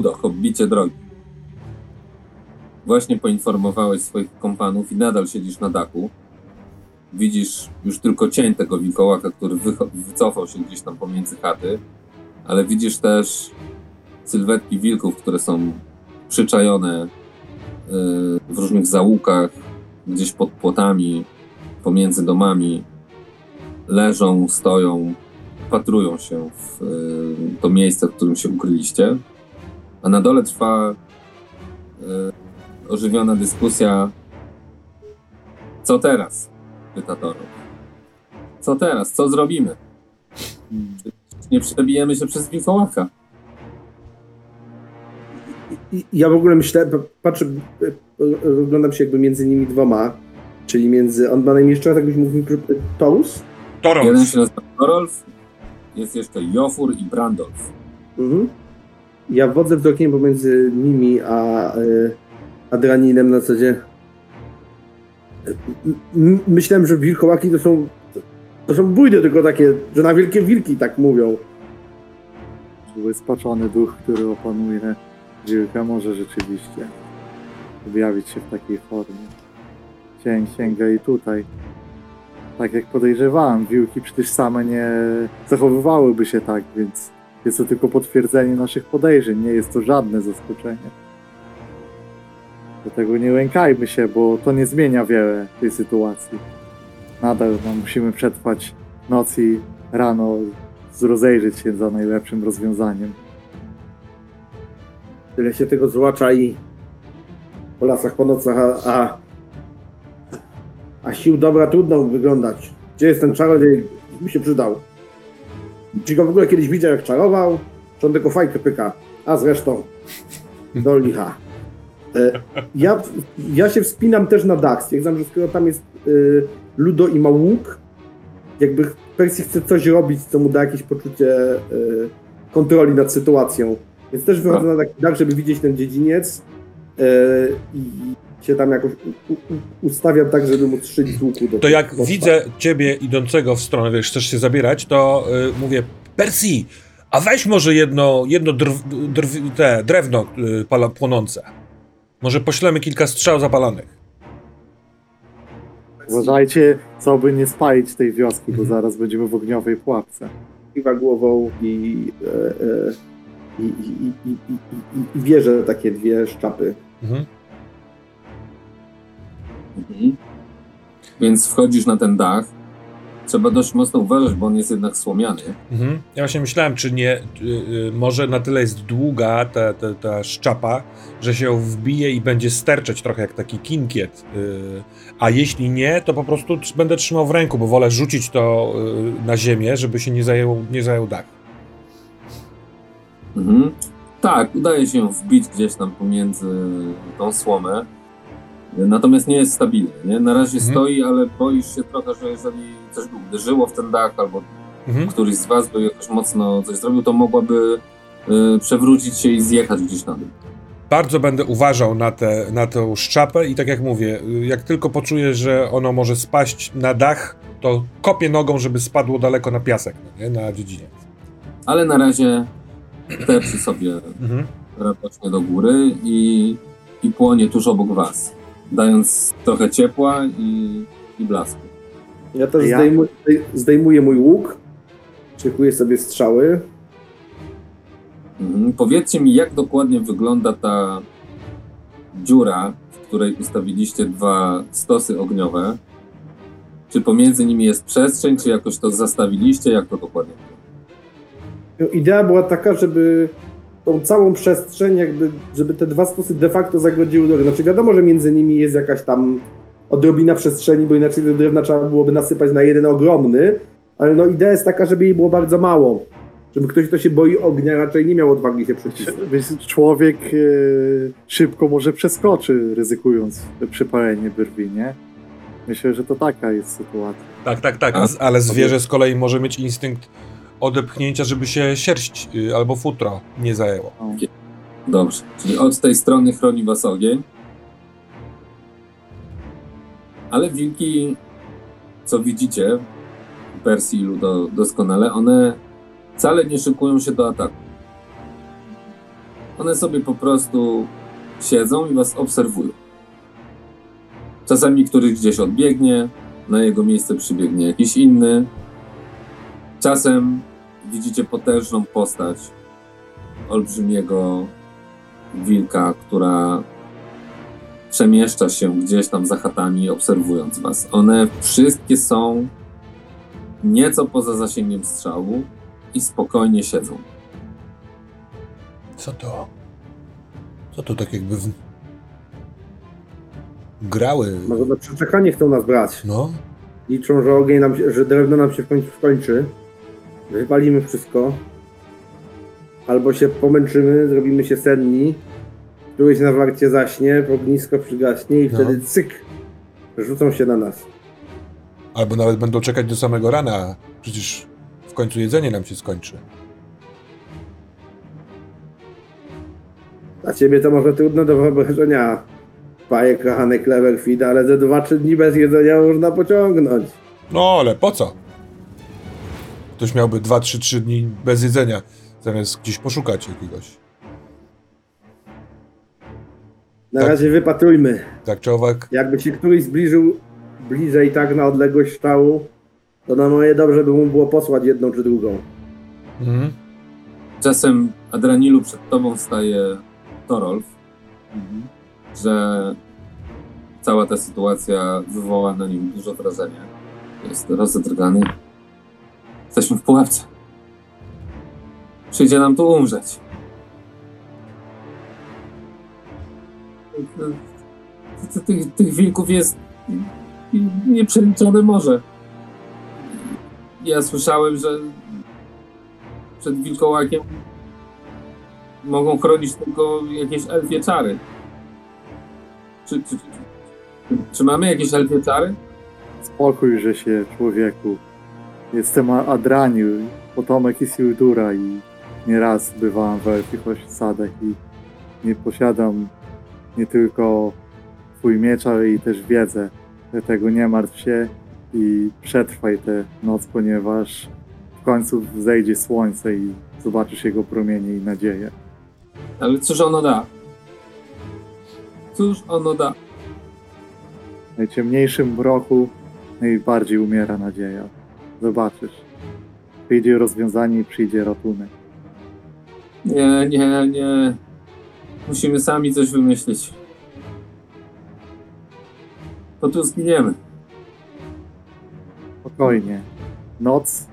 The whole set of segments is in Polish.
Ludo, hobbicie drogi. Właśnie poinformowałeś swoich kompanów i nadal siedzisz na dachu. Widzisz już tylko cień tego wilkołaka, który wycofał się gdzieś tam pomiędzy chaty, ale widzisz też sylwetki wilków, które są przyczajone y, w różnych załukach, gdzieś pod płotami, pomiędzy domami. Leżą, stoją, wpatrują się w y, to miejsce, w którym się ukryliście. A na dole trwa y, ożywiona dyskusja. Co teraz? Pyta Toro. Co teraz? Co zrobimy? Nie przebijemy się przez wilkołaka. Ja w ogóle myślę, patrzę, oglądam się jakby między nimi dwoma, czyli między, on ma na imię jeszcze raz, jakbyś mówił, Torus? Torolf. Jeden się nazywa Torolf, jest jeszcze Jofur i Brandolf. Mhm. Ja wodzę wzrokiem pomiędzy nimi a y, Adraninem na zasadzie. Myślałem, że wilkołaki to są to są bójdy tylko takie, że na wielkie wilki tak mówią. Spaczony duch, który opanuje wilka może rzeczywiście objawić się w takiej formie. Cień sięga i tutaj. Tak jak podejrzewałem, wilki przecież same nie zachowywałyby się tak, więc jest to tylko potwierdzenie naszych podejrzeń, nie jest to żadne zaskoczenie. Dlatego nie lękajmy się, bo to nie zmienia wiele tej sytuacji. Nadal no, musimy przetrwać noc i rano rozejrzeć się za najlepszym rozwiązaniem. Tyle się tego złacza i po lasach, po nocach, a, a, a sił dobra trudno wyglądać. Gdzie jest ten czarodziej? Mi się przydał. Czy go w ogóle kiedyś widział, jak czarował? Czy on tylko fajkę pyka? A zresztą, do licha. E, ja, ja się wspinam też na dach. Stwierdzam, że skoro tam jest y, Ludo i ma łuk, jakby Percy chce coś robić, co mu da jakieś poczucie y, kontroli nad sytuacją. Więc też wychodzę na taki dach, żeby widzieć ten dziedziniec y, i się tam jakoś ustawiam tak, żeby móc strzelić z łuku. Do to jak widzę ciebie idącego w stronę, wiesz, chcesz się zabierać, to y, mówię, Percy, a weź może jedno, jedno drw, drw, te, drewno y, pala, płonące. Może poślemy kilka strzał zapalanych. Uważajcie, co by nie spalić tej wioski, bo mhm. zaraz będziemy w ogniowej pułapce. Kiwa głową i, e, e, i, i, i, i, i bierze takie dwie szczapy. Mhm. Mhm. Więc wchodzisz na ten dach trzeba dość mocno uważać, bo on jest jednak słomiany. Mhm. Ja właśnie myślałem, czy nie, y, y, może na tyle jest długa ta, ta, ta szczapa, że się wbije i będzie sterczeć trochę jak taki kinkiet. Y, a jeśli nie, to po prostu będę trzymał w ręku, bo wolę rzucić to na ziemię, żeby się nie zajął, nie zajął dach. Mhm. Tak, udaje się wbić gdzieś tam pomiędzy tą słomę. Natomiast nie jest stabilny. Nie? Na razie mhm. stoi, ale boisz się trochę, że jeżeli coś by uderzyło w ten dach, albo mhm. któryś z was by jakoś mocno coś zrobił, to mogłaby y, przewrócić się i zjechać gdzieś na dół. Bardzo będę uważał na, te, na tę szczapę i tak jak mówię, jak tylko poczuję, że ono może spaść na dach, to kopię nogą, żeby spadło daleko na piasek, nie? na dziedzinie. Ale na razie teprzy sobie mhm. radośnie do góry i, i płonie tuż obok was dając trochę ciepła i, i blasku. Ja też ja? Zdejmuję, zdejmuję mój łuk, szykuję sobie strzały. Mhm. Powiedzcie mi, jak dokładnie wygląda ta dziura, w której ustawiliście dwa stosy ogniowe. Czy pomiędzy nimi jest przestrzeń, czy jakoś to zastawiliście? Jak to dokładnie wygląda? Idea była taka, żeby tą całą przestrzeń, jakby, żeby te dwa stosy de facto zagrodziły drogę. Znaczy wiadomo, że między nimi jest jakaś tam odrobina przestrzeni, bo inaczej tego drewna trzeba byłoby nasypać na jeden ogromny, ale no idea jest taka, żeby jej było bardzo mało. Żeby ktoś, kto się boi ognia, raczej nie miał odwagi się przycisnąć. Więc człowiek e, szybko może przeskoczy, ryzykując przypalenie brwi, nie? Myślę, że to taka jest sytuacja. Tak, tak, tak, ale zwierzę z kolei może mieć instynkt odepchnięcia, żeby się sierść y, albo futro nie zajęło. Dobrze, czyli od tej strony chroni was ogień. Ale wilki, co widzicie, Persji doskonale, one wcale nie szykują się do ataku. One sobie po prostu siedzą i was obserwują. Czasami któryś gdzieś odbiegnie, na jego miejsce przybiegnie jakiś inny. Czasem widzicie potężną postać olbrzymiego wilka, która przemieszcza się gdzieś tam za chatami, obserwując was. One wszystkie są nieco poza zasięgiem strzału i spokojnie siedzą. Co to? Co to tak jakby w... grały? Może na przeczekanie chcą nas brać. No, Liczą, że ogień nam się, że drewno nam się w końcu skończy. Wypalimy wszystko. Albo się pomęczymy, zrobimy się senni. Któryś na warcie zaśnie, ognisko przygaśnie i No. wtedy cyk! Rzucą się na nas. albo nawet będą czekać do samego rana, przecież w końcu jedzenie nam się skończy. Dla ciebie to może trudno do wyobrażenia. Paje, kochany Cleverfield, ale ze 2-3 dni bez jedzenia można pociągnąć. No, ale po co? Ktoś miałby 2-3-3 dni bez jedzenia, zamiast gdzieś poszukać jakiegoś. Na Tak. razie wypatrujmy. Tak czy owak, Jakby się któryś zbliżył bliżej tak na odległość szału, to na moje dobrze by mu było posłać jedną czy drugą. mhm. Czasem Adranilu przed tobą staje Torolf, że cała ta sytuacja wywoła na nim dużo wrażenia. Jest rozedrgany. Jesteśmy w pułapce. Przyjdzie nam tu umrzeć. Ty- Tych, tych wilków jest nieprzeliczone morze. Ja słyszałem, że przed wilkołakiem mogą chronić tylko jakieś elfie czary. Czy, czy, czy, czy mamy jakieś elfie czary? Spokój, że się człowieku. Jestem Adraniu, potomek Isildura i nieraz bywałem w elfich osadach i nie posiadam nie tylko twój miecz, ale i też wiedzę. Dlatego nie martw się i przetrwaj tę noc, ponieważ w końcu zejdzie słońce i zobaczysz jego promienie i nadzieję. Ale cóż ono da? Cóż ono da? W najciemniejszym mroku najbardziej umiera nadzieja. Zobaczysz. Przyjdzie rozwiązanie i przyjdzie ratunek. Nie, nie, nie. Musimy sami coś wymyślić. Bo tu zginiemy. Spokojnie. Noc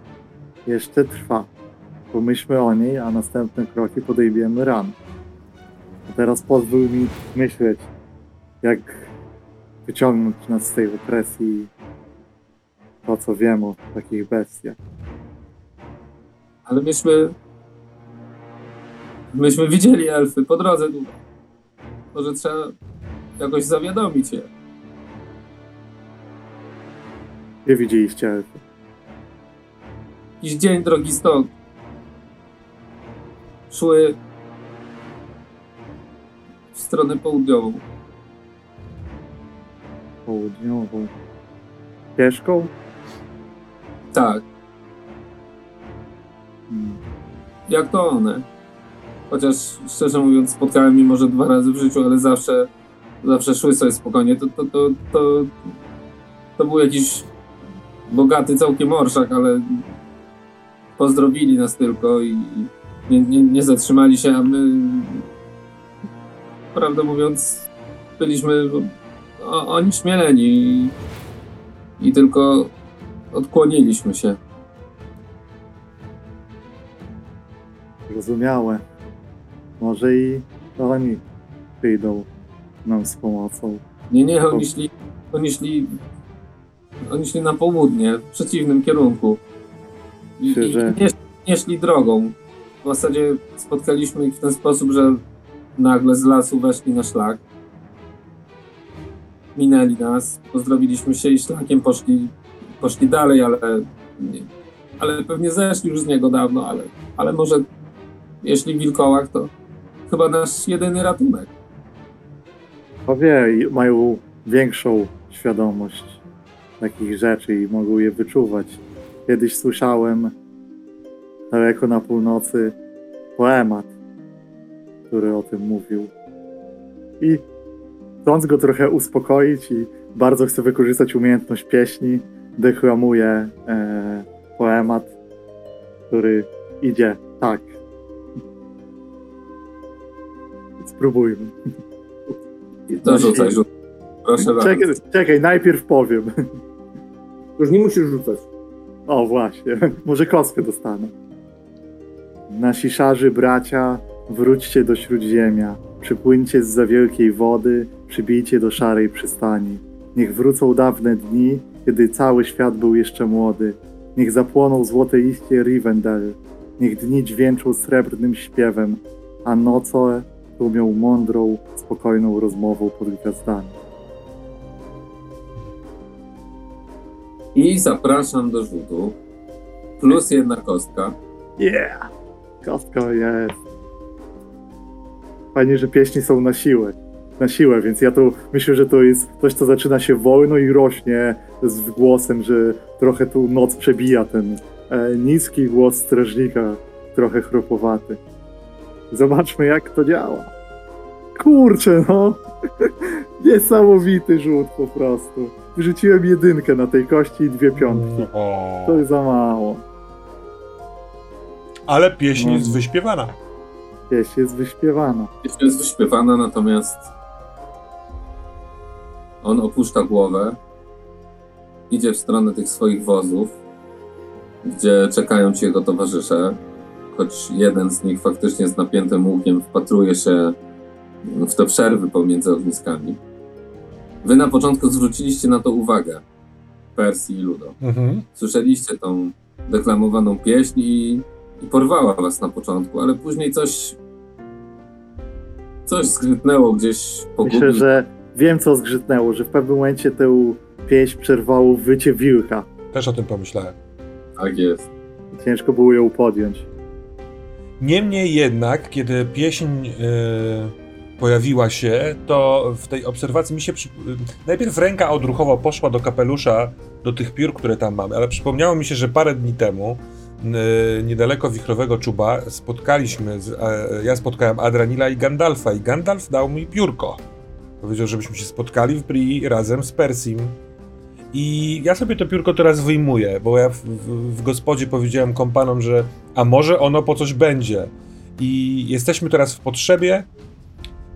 jeszcze trwa. Pomyślmy o niej, a następne kroki podejmiemy rano. A teraz pozwól mi myśleć, jak wyciągnąć nas z tej opresji to, co wiem o takich bestiach. Ale myśmy. Myśmy widzieli elfy po drodze. Może trzeba jakoś zawiadomić je. Gdzie widzieliście elfy? Jakiś dzień drogi stąd. Szły w stronę południową. Południową. Ścieżką? Tak, Hmm. jak to one. Chociaż szczerze mówiąc, spotkałem je może dwa razy w życiu, ale zawsze, zawsze szły sobie spokojnie. To, to, to, to, to był jakiś bogaty całkiem orszak, ale pozdrowili nas tylko i nie, nie, nie zatrzymali się, a my, prawdę mówiąc, byliśmy oni śmieleni i, i tylko odkłoniliśmy się. Zrozumiałe. Może i oni przyjdą nam z pomocą. Nie, nie, oni szli, oni szli, oni szli na południe, w przeciwnym kierunku. I, i Szczerze. nie, nie szli drogą. W zasadzie spotkaliśmy ich w ten sposób, że nagle z lasu weszli na szlak. Minęli nas, pozdrowiliśmy się i szlakiem poszli, poszli dalej, ale, ale pewnie zeszli już z niego dawno, ale, ale może jeśli wilkołak, to chyba nasz jedyny ratunek. Powie, mają większą świadomość takich rzeczy i mogą je wyczuwać. Kiedyś słyszałem daleko na północy poemat. który o tym mówił. I chcąc go trochę uspokoić i bardzo chcę wykorzystać umiejętność pieśni, deklamuję e, poemat, który idzie tak. Spróbujmy. I to rzucaj, rzucaj. Proszę bardzo. Czekaj, czekaj, najpierw powiem. Już nie musisz rzucać. O, właśnie. Może kostkę dostanę. Nasi szarzy bracia, wróćcie do śródziemia. Przypłyńcie z za wielkiej wody, przybijcie do szarej przystani. Niech wrócą dawne dni, kiedy cały świat był jeszcze młody. Niech zapłoną złote liście Rivendell. Niech dni dźwięczą srebrnym śpiewem, a noce tłumią mądrą, spokojną rozmową pod gwiazdami. I zapraszam do rzutu. Plus jedna kostka. Yeah! Kostka jest. Fajnie, że pieśni są na siłę. Na siłę, więc ja to myślę, że to jest coś, co zaczyna się wolno i rośnie z głosem, że trochę tu noc przebija ten e, niski głos strażnika, trochę chropowaty. Zobaczmy, jak to działa. Kurczę, no! Niesamowity rzut po prostu. Wyrzuciłem jedynkę na tej kości i dwie piątki. O. To jest za mało. Ale pieśń No. jest wyśpiewana. Pieśń jest wyśpiewana. Jest jest wyśpiewana, natomiast on opuszcza głowę, idzie w stronę tych swoich wozów, gdzie czekają ci jego towarzysze, choć jeden z nich faktycznie z napiętym łukiem wpatruje się w te przerwy pomiędzy ogniskami. Wy na początku zwróciliście na to uwagę, Persji i Ludo. Mhm. Słyszeliście tą deklamowaną pieśń i, i porwała was na początku, ale później coś coś zgrytnęło gdzieś po Myślę, górze. że wiem, co zgrzytnęło, że w pewnym momencie tę pieśń przerwało wycie wilka. Też o tym pomyślałem. Tak jest. Ciężko było ją podjąć. Niemniej jednak, kiedy pieśń e, pojawiła się, to w tej obserwacji mi się. Przy... Najpierw ręka odruchowo poszła do kapelusza, do tych piór, które tam mamy, ale przypomniało mi się, że parę dni temu, e, niedaleko wichrowego czuba, spotkaliśmy. Z, ja spotkałem Adranila i Gandalfa, i Gandalf dał mi piórko. Powiedział, żebyśmy się spotkali w Brii razem z Persim. I ja sobie to piórko teraz wyjmuję, bo ja w, w, w gospodzie powiedziałem kompanom, że a może ono po coś będzie. I jesteśmy teraz w potrzebie.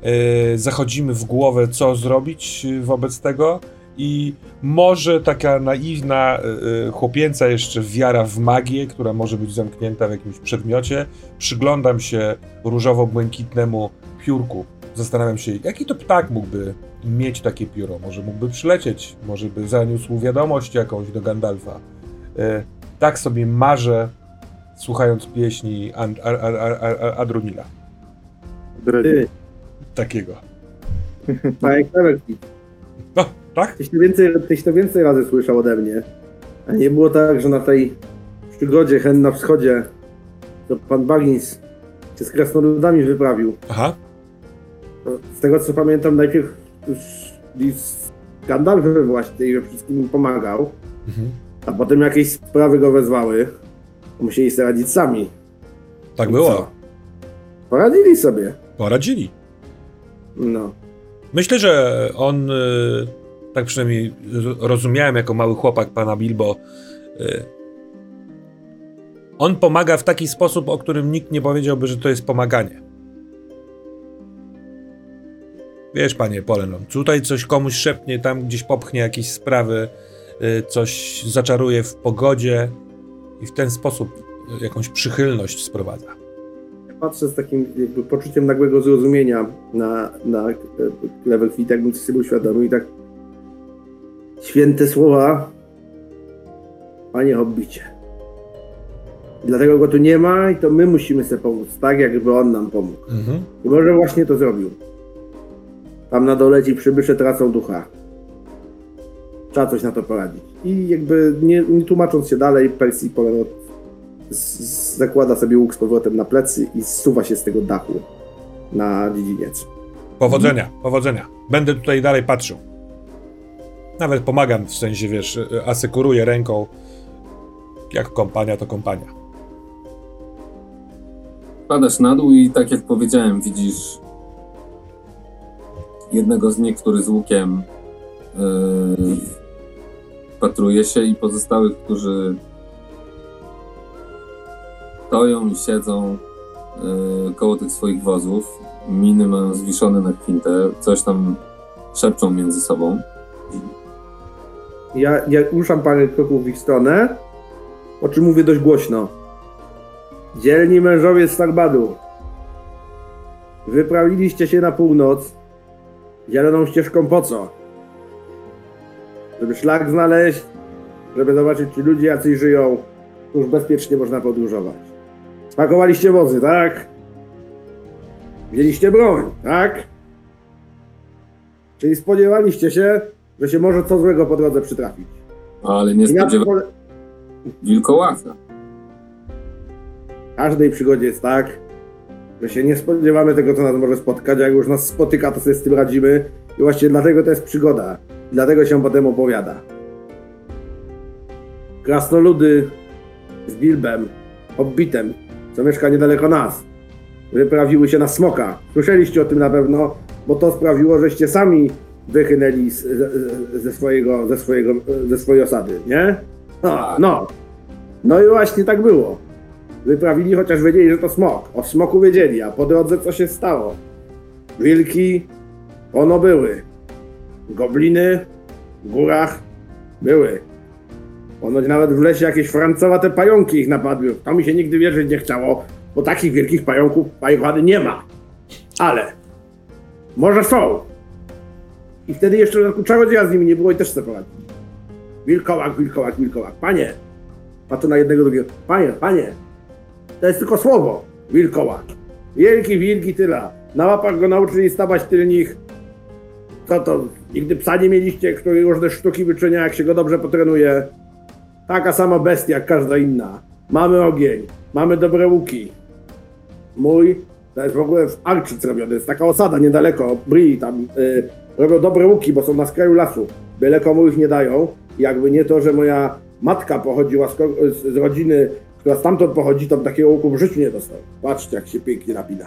Yy, zachodzimy w głowę, co zrobić yy, wobec tego. I może taka naiwna, yy, chłopięca jeszcze wiara w magię, która może być zamknięta w jakimś przedmiocie. Przyglądam się różowo-błękitnemu piórku. Zastanawiam się, jaki to ptak mógłby mieć takie pióro. Może mógłby przylecieć, może by zaniósł wiadomość jakąś do Gandalfa. Yy, tak sobie marzę, słuchając pieśni An- Ar- Ar- Ar- Ar- Adronila. Ty, Takiego. panie Klewerki, No, tak? tyś to, więcej, tyś to więcej razy słyszał ode mnie. A nie było tak, że na tej przygodzie hen na wschodzie to pan Baggins się z krasnoludami wyprawił. Aha. Z tego co pamiętam, najpierw już Gandalfem właśnie i wszystkim im pomagał, Mhm. a potem jakieś sprawy go wezwały. Musieli sobie radzić sami. Tak I było. co? Poradzili sobie. Poradzili. No. Myślę, że on, y, tak przynajmniej rozumiałem jako mały chłopak pana Bilbo, y, on pomaga w taki sposób, o którym nikt nie powiedziałby, że to jest pomaganie. Wiesz, panie Polenon, tutaj coś komuś szepnie, tam gdzieś popchnie jakieś sprawy, y, coś zaczaruje w pogodzie i w ten sposób y, jakąś przychylność sprowadza. Patrzę z takim jakby poczuciem nagłego zrozumienia na, na Cleverfeet, jakbym coś sobie uświadomił i tak święte słowa panie hobbicie. Dlatego go tu nie ma i to my musimy sobie pomóc, tak jakby on nam pomógł. Mhm. I może właśnie to zrobił. Tam na dole ci przybysze tracą ducha. Trzeba coś na to poradzić. I jakby nie, nie tłumacząc się dalej, Percy Polenot zakłada sobie łuk z powrotem na plecy i zsuwa się z tego dachu na dziedziniec. Powodzenia, powodzenia. Będę tutaj dalej patrzył. Nawet pomagam, w sensie, wiesz, asekuruję ręką. Jak kompania, to kompania. Padasz na dół i tak jak powiedziałem, widzisz jednego z nich, który z łukiem yy, patruje się i pozostałych, którzy stoją i siedzą yy, koło tych swoich wozów. Miny mają zwiszone na kwintę, coś tam szepczą między sobą. Ja, ja ruszam parę kroków w ich stronę, o czym mówię dość głośno. Dzielni mężowie z Starbadu. Wyprawiliście się na północ. Zieloną ścieżką po co? Żeby szlak znaleźć, żeby zobaczyć, czy ludzie jacyś żyją. Już bezpiecznie można podróżować. Spakowaliście wozy, tak? Wzięliście broń, tak? Czyli spodziewaliście się, że się może co złego po drodze przytrafić. Ale nie spodziewałem pole- wilkołaka. W każdej przygodzie jest tak, że się nie spodziewamy tego, co nas może spotkać, jak już nas spotyka, to sobie z tym radzimy. I właśnie dlatego to jest przygoda. Dlatego się potem opowiada. Krasnoludy z Bilbem, Hobbitem, co mieszka niedaleko nas, wyprawiły się na smoka. Słyszeliście o tym na pewno, bo to sprawiło, żeście sami wychynęli z, ze, ze, swojego, ze, swojego, ze swojej osady, nie? No, no. No i właśnie tak było. Wyprawili, chociaż wiedzieli, że to smok. O smoku wiedzieli, a po drodze co się stało? Wilki, ono były. Gobliny w górach były. Ponoć nawet w lesie jakieś francowate pająki ich napadły. To mi się nigdy wierzyć nie chciało, bo takich wielkich pająków pająkowady nie ma. Ale może są. I wtedy jeszcze czarodzieja z nimi nie było i też sobie poradził. Wilkołak, wilkołak, wilkołak. Panie, patrzę na jednego drugiego. Panie, panie, to jest tylko słowo. Wilkołak. Wielki, wilki, tyle. Na łapach go nauczyli stawać tylnych. Co to? Nigdy psa nie mieliście, który różne sztuki wyczynia, jak się go dobrze potrenuje. Taka sama bestia jak każda inna. Mamy ogień, mamy dobre łuki. Mój, to jest w ogóle w Arczyc robiony, jest taka osada niedaleko, Bri, tam y, robią dobre łuki, bo są na skraju lasu. Byle komu ich nie dają. Jakby nie to, że moja matka pochodziła z, z rodziny, która stamtąd pochodzi, to takiego łuku w życiu nie dostał. Patrzcie, jak się pięknie napina.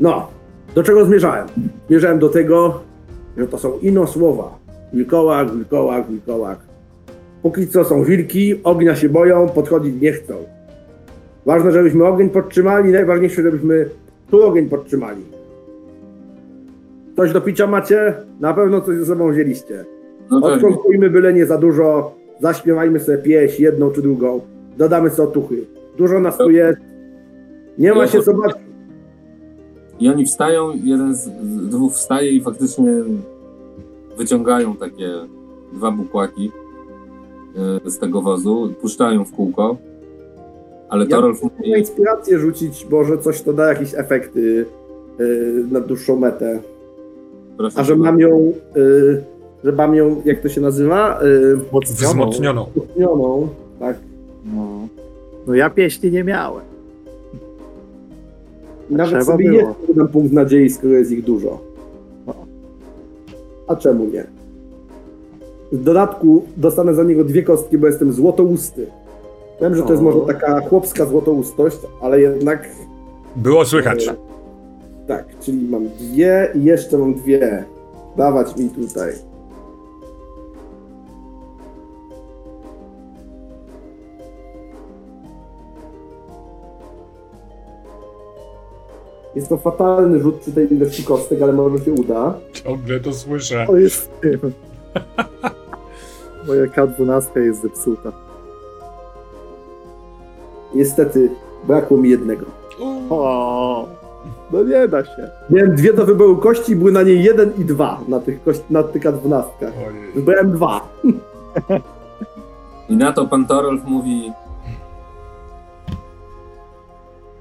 No, do czego zmierzałem? Zmierzałem do tego, że to są ino słowa. Wilkołak, wilkołak, wilkołak. Póki co są wilki, ognia się boją, podchodzić nie chcą. Ważne, żebyśmy ogień podtrzymali, najważniejsze, żebyśmy tu ogień podtrzymali. Coś do picia macie? Na pewno coś ze sobą wzięliście. No pewnie. Odkąkujmy byle nie za dużo, zaśpiewajmy sobie pieśń, jedną czy drugą, dodamy sobie otuchy. Dużo nas tu jest, nie ma się co bać. I oni wstają, jeden z dwóch wstaje i faktycznie wyciągają takie dwa bukłaki e, z tego wozu, puszczają w kółko. Ale Ja Torolf mówi, inspirację rzucić, może coś to da jakieś efekty yy, na dłuższą metę. proszę A że mam ją, yy, że mam ją, jak to się nazywa? Yy, Wzmocnioną. wzmocnioną, tak. No. no ja pieśni nie miałem. Nawet Trzeba sobie było. jest dam punkt nadziei, skoro jest ich dużo. No. A czemu nie? W dodatku dostanę za niego dwie kostki, bo jestem złotousty. Wiem, że to jest O. może taka chłopska złotoustość, ale jednak Było słychać. tak, czyli mam dwie i jeszcze mam dwie. Dawać mi tutaj. Jest to fatalny rzut przy tej ilości kostek, ale może się uda. Ciągle to słyszę. To jest tym. Moja K12 jest zepsuta. Niestety, brakło mi jednego. O, no nie da się. Miałem dwie do wyboru kości, były na niej jeden i dwa na tych, kości, na tych K12. Ojej. Wybrałem dwa. I na to pan Torolf mówi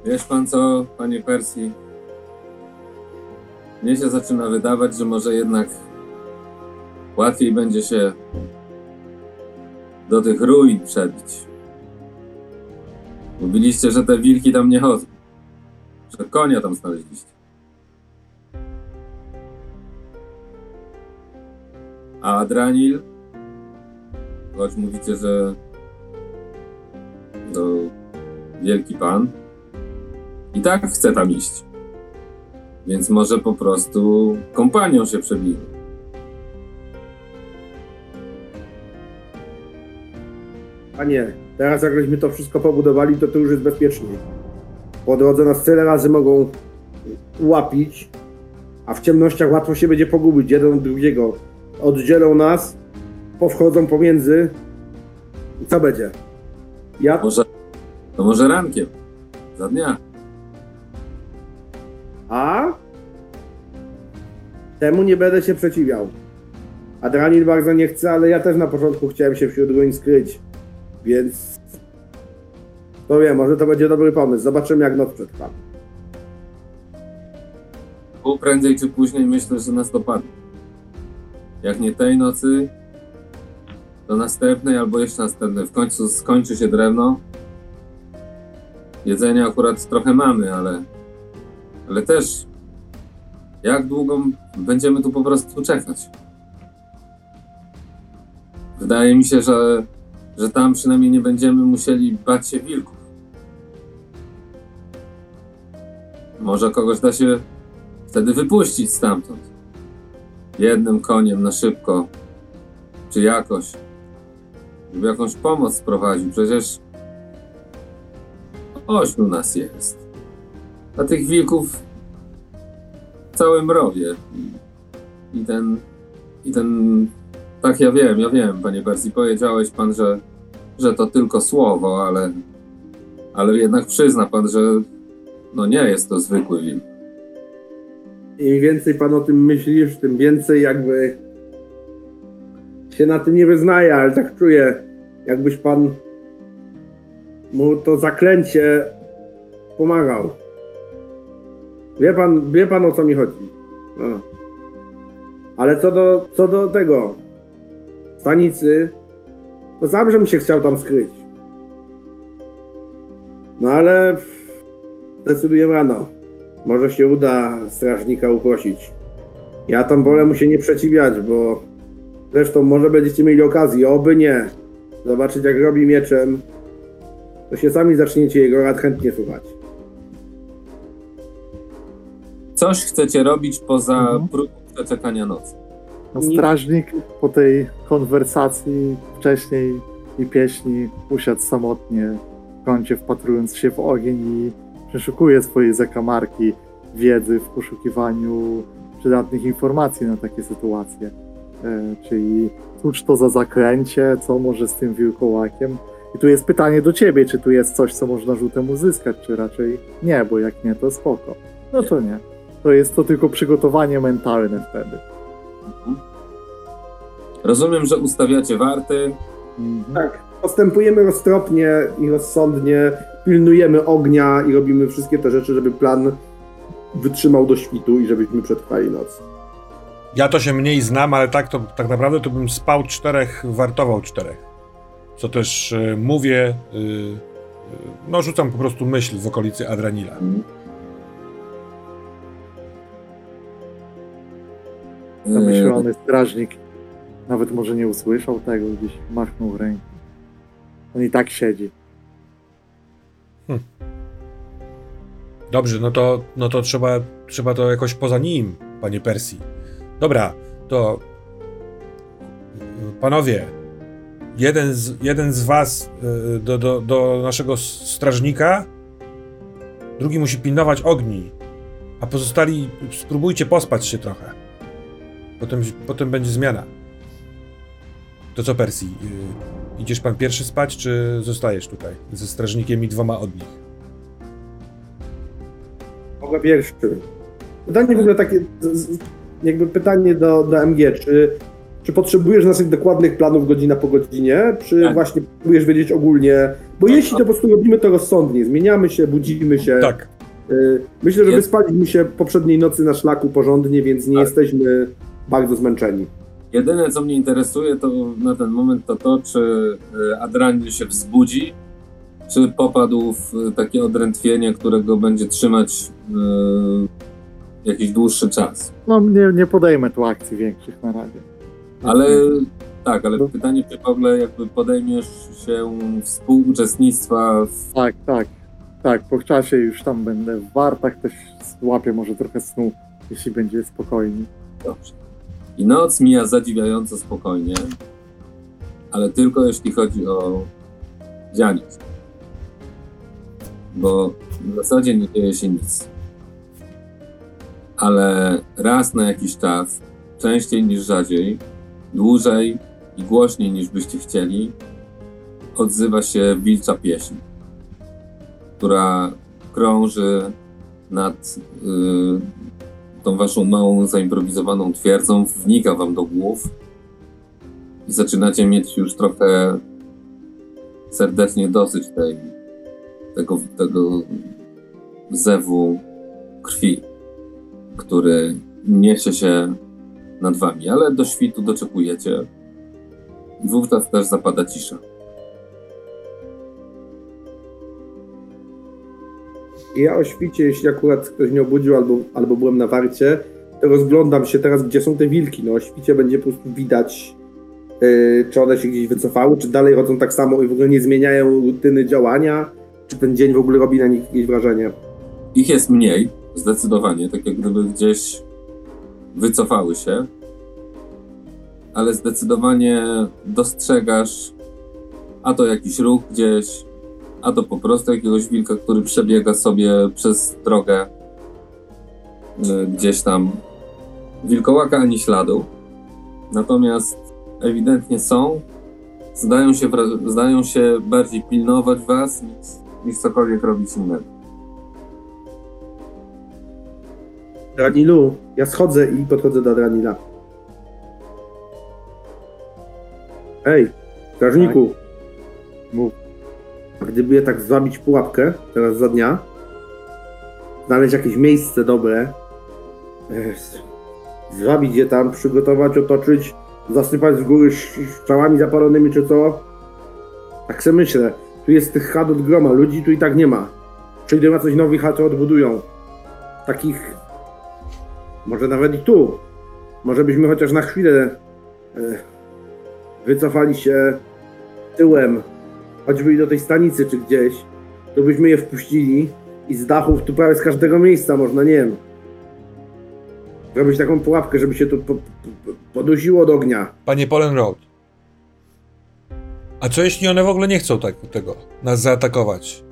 Wiesz pan co, panie Persji? Mnie się zaczyna wydawać, że może jednak łatwiej będzie się do tych ruin przebić. Mówiliście, że te wilki tam nie chodzą. Że konia tam znaleźliście. A Adranil? Choć mówicie, że to wielki pan, i tak chce tam iść. Więc może po prostu kompanią się przebijmy. Panie, teraz jak żeśmy to wszystko pobudowali, to to już jest bezpieczniej. Po drodze nas tyle razy mogą łapić, a w ciemnościach łatwo się będzie pogubić jeden od drugiego. Oddzielą nas, powchodzą pomiędzy i co będzie? Ja Może, to może rankiem, za dnia. A? Temu nie będę się przeciwiał. Adranil bardzo nie chce, ale ja też na początku chciałem się wśród ruin skryć. Więc... To wiem, może to będzie dobry pomysł. Zobaczymy jak noc przetrwa. Bo prędzej czy później myślę, że nas dopadnie. Jak nie tej nocy, to następnej albo jeszcze następnej. W końcu skończy się drewno. Jedzenia akurat trochę mamy, ale, ale też jak długo będziemy tu po prostu czekać? Wydaje mi się, że, że tam przynajmniej nie będziemy musieli bać się wilków. Może kogoś da się wtedy wypuścić stamtąd. Jednym koniem na szybko, czy jakoś, żeby jakąś pomoc sprowadził. Przecież ośmiu nas jest. A tych wilków w całym rowie. I, ten, i ten, tak ja wiem, ja wiem, panie Persji, powiedziałeś pan, że, że to tylko słowo, ale, ale jednak przyzna pan, że no nie jest to zwykły wilk. Im więcej pan o tym myślisz, tym więcej jakby się na tym nie wyznaje, ale tak czuję, jakbyś pan mu to zaklęcie pomagał. Wie pan, wie pan o co mi chodzi. No. Ale co do, co do tego stanicy, to zawsze mi się chciał tam skryć. No ale decyduję rano. Może się uda strażnika uprosić. Ja tam wolę mu się nie przeciwiać, bo zresztą może będziecie mieli okazję, oby nie, zobaczyć jak robi mieczem, to się sami zaczniecie jego rad chętnie słuchać. Coś chcecie robić poza Mhm. próbą przeczekania nocy. No, strażnik po tej konwersacji wcześniej i pieśni usiadł samotnie w kącie, wpatrując się w ogień i przeszukuje swojej zakamarki wiedzy w poszukiwaniu przydatnych informacji na takie sytuacje. E, czyli cóż to za zaklęcie, co może z tym wilkołakiem. I tu jest pytanie do ciebie, czy tu jest coś, co można rzutem uzyskać, czy raczej nie, bo jak nie, to spoko. No to nie. To jest to tylko przygotowanie mentalne wtedy. Mhm. Rozumiem, że ustawiacie warty. Mhm. Tak, postępujemy roztropnie i rozsądnie, pilnujemy ognia i robimy wszystkie te rzeczy, żeby plan wytrzymał do świtu i żebyśmy przetrwali noc. Ja to się mniej znam, ale tak to tak naprawdę to bym spał czterech, wartował czterech. Co też e, mówię, y, y, no rzucam po prostu myśl w okolicy Adranila. Zamyślony strażnik nawet może nie usłyszał tego, gdzieś machnął ręką. On i tak siedzi. Dobrze, no to, no to trzeba, trzeba to jakoś poza nim, panie Persji. Dobra, to panowie, jeden z, jeden z was y, do, do, do naszego strażnika, drugi musi pilnować ogni, a pozostali spróbujcie pospać się trochę. Potem, potem będzie zmiana. To co, Persji? y, Idziesz pan pierwszy spać, czy zostajesz tutaj ze strażnikiem i dwoma od nich? Mogę pierwszy. Pytanie w ogóle takie, jakby pytanie do, do MG, czy, czy potrzebujesz naszych dokładnych planów godzina po godzinie, czy Tak. właśnie potrzebujesz wiedzieć ogólnie, bo jeśli to po prostu robimy to rozsądnie, zmieniamy się, budzimy się. Tak. Y, Myślę, że Jest- wyspaliśmy się poprzedniej nocy na szlaku porządnie, więc nie Tak. jesteśmy bardzo zmęczeni. Jedyne, co mnie interesuje, to na ten moment to to, czy y, Adranil się wzbudzi, czy popadł w y, takie odrętwienie, które go będzie trzymać y, jakiś dłuższy czas. No nie, nie podejmę tu akcji większych na razie. Ale tak, ale pytanie, czy w ogóle jakby podejmiesz się współuczestnictwa w... Tak, tak. Tak, po czasie już tam będę w wartach, też złapię może trochę snu, jeśli będzie spokojnie. Dobrze. I noc mija zadziwiająco spokojnie, ale tylko jeśli chodzi o dzianiec. Bo w zasadzie nie dzieje się nic. Ale raz na jakiś czas, częściej niż rzadziej, dłużej i głośniej niż byście chcieli, odzywa się wilcza pieśń, która krąży nad y, tą waszą małą, zaimprowizowaną twierdzą, wnika wam do głów i zaczynacie mieć już trochę serdecznie dosyć tej, tego, tego zewu krwi, który niesie się nad wami, ale do świtu doczekujecie. Wówczas też zapada cisza. Ja o świcie, jeśli akurat ktoś mnie obudził albo, albo byłem na warcie, to rozglądam się teraz, gdzie są te wilki. No o świcie będzie po prostu widać, yy, czy one się gdzieś wycofały, czy dalej chodzą tak samo i w ogóle nie zmieniają rutyny działania, czy ten dzień w ogóle robi na nich jakieś wrażenie. Ich jest mniej, zdecydowanie, tak jak gdyby gdzieś wycofały się, ale zdecydowanie dostrzegasz a to jakiś ruch gdzieś, a to po prostu jakiegoś wilka, który przebiega sobie przez drogę y, gdzieś tam. Wilkołaka ani śladu. Natomiast ewidentnie są. Zdają się, zdają się bardziej pilnować was niż, niż cokolwiek robić innego. Dranilu, ja schodzę i podchodzę do Dranila. Ej, strażniku, Mów. A gdyby je tak zwabić pułapkę teraz za dnia, znaleźć jakieś miejsce dobre, zwabić je tam, przygotować, otoczyć, zasypać z góry strzałami zapalonymi czy co, tak se myślę. Tu jest tych chat od groma, ludzi tu i tak nie ma. Przyjdą na coś nowi chaty odbudują. Takich może nawet i tu. Może byśmy chociaż na chwilę e, wycofali się tyłem, choćby i do tej stanicy czy gdzieś. To byśmy je wpuścili i z dachów tu prawie z każdego miejsca można, nie wiem. Zrobić taką pułapkę, żeby się tu po, po, podusiło od ognia. Panie Polen Road. A co jeśli one w ogóle nie chcą tak, tego, nas zaatakować?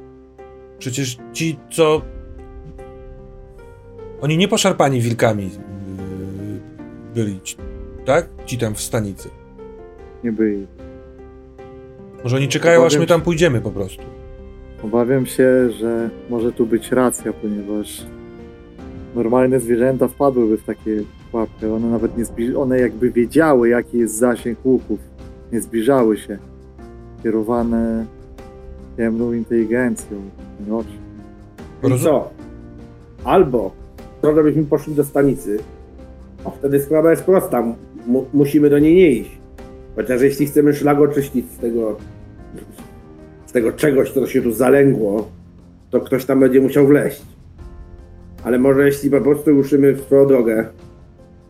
Przecież ci, co... Oni nie poszarpani wilkami yy, byli, tak? Ci tam w stanicy. Nie byli. Może oni czekają, aż Obawiam my tam pójdziemy po prostu. Obawiam się, że może tu być racja, ponieważ normalne zwierzęta wpadłyby w takie pułapkę. One nawet nie zbliż... one jakby wiedziały, jaki jest zasięg łuków. Nie zbliżały się. Kierowane ciemną inteligencją. No, I co? Albo to, żebyśmy poszli do stanicy, a wtedy sprawa jest prosta. Mu- musimy do niej nie iść. Chociaż jeśli chcemy szlag oczyścić z tego, z tego czegoś, co się tu zalęgło, to ktoś tam będzie musiał wleść. Ale może jeśli po prostu ruszymy w swoją drogę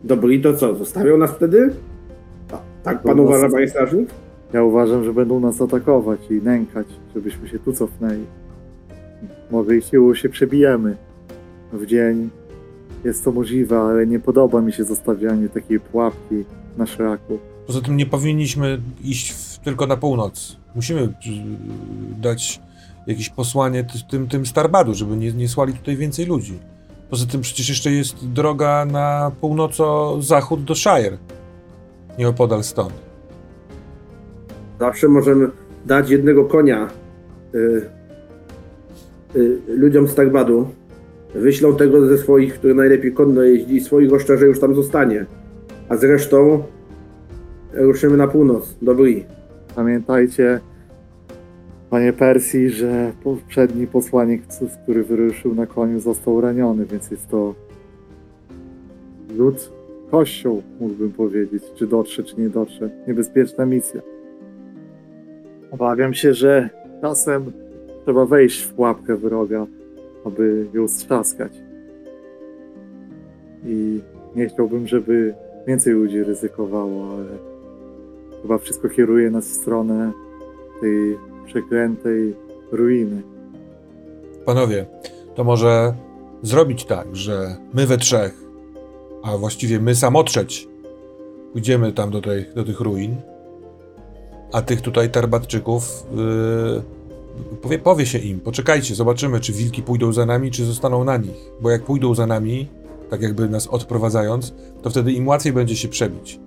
do Bri, to co? Zostawią nas wtedy? Ta- Tak pan uważa, nas- panie strażnik? Ja uważam, że będą nas atakować i nękać, żebyśmy się tu cofnęli. Może i siłą się przebijemy w dzień. Jest to możliwe, ale nie podoba mi się zostawianie takiej pułapki na szlaku. Poza tym nie powinniśmy iść w, tylko na północ. Musimy yy, dać jakieś posłanie tym, tym Starbadu, żeby nie, nie słali tutaj więcej ludzi. Poza tym przecież jeszcze jest droga na północo-zachód do Shire. Nieopodal stąd. Zawsze możemy dać jednego konia y, y, ludziom z Tagbadu. Wyślą tego ze swoich, który najlepiej konno jeździ, swoich oszczerze już tam zostanie. A zresztą ruszymy na północ, do Bri. Pamiętajcie, panie Persji, że poprzedni posłaniec, który wyruszył na koniu, został raniony, więc jest to lud kościoł, mógłbym powiedzieć, czy dotrze, czy nie dotrze. Niebezpieczna misja. Obawiam się, że czasem trzeba wejść w pułapkę wroga, aby ją strzaskać. I nie chciałbym, żeby więcej ludzi ryzykowało, ale chyba wszystko kieruje nas w stronę tej przeklętej ruiny. Panowie, to może zrobić tak, że my we trzech, a właściwie my samotrzeć, pójdziemy tam do, tej, do tych ruin, a tych tutaj tarbatczyków yy, powie, powie się im, poczekajcie, zobaczymy, czy wilki pójdą za nami, czy zostaną na nich. Bo jak pójdą za nami, tak jakby nas odprowadzając, to wtedy im łatwiej będzie się przebić.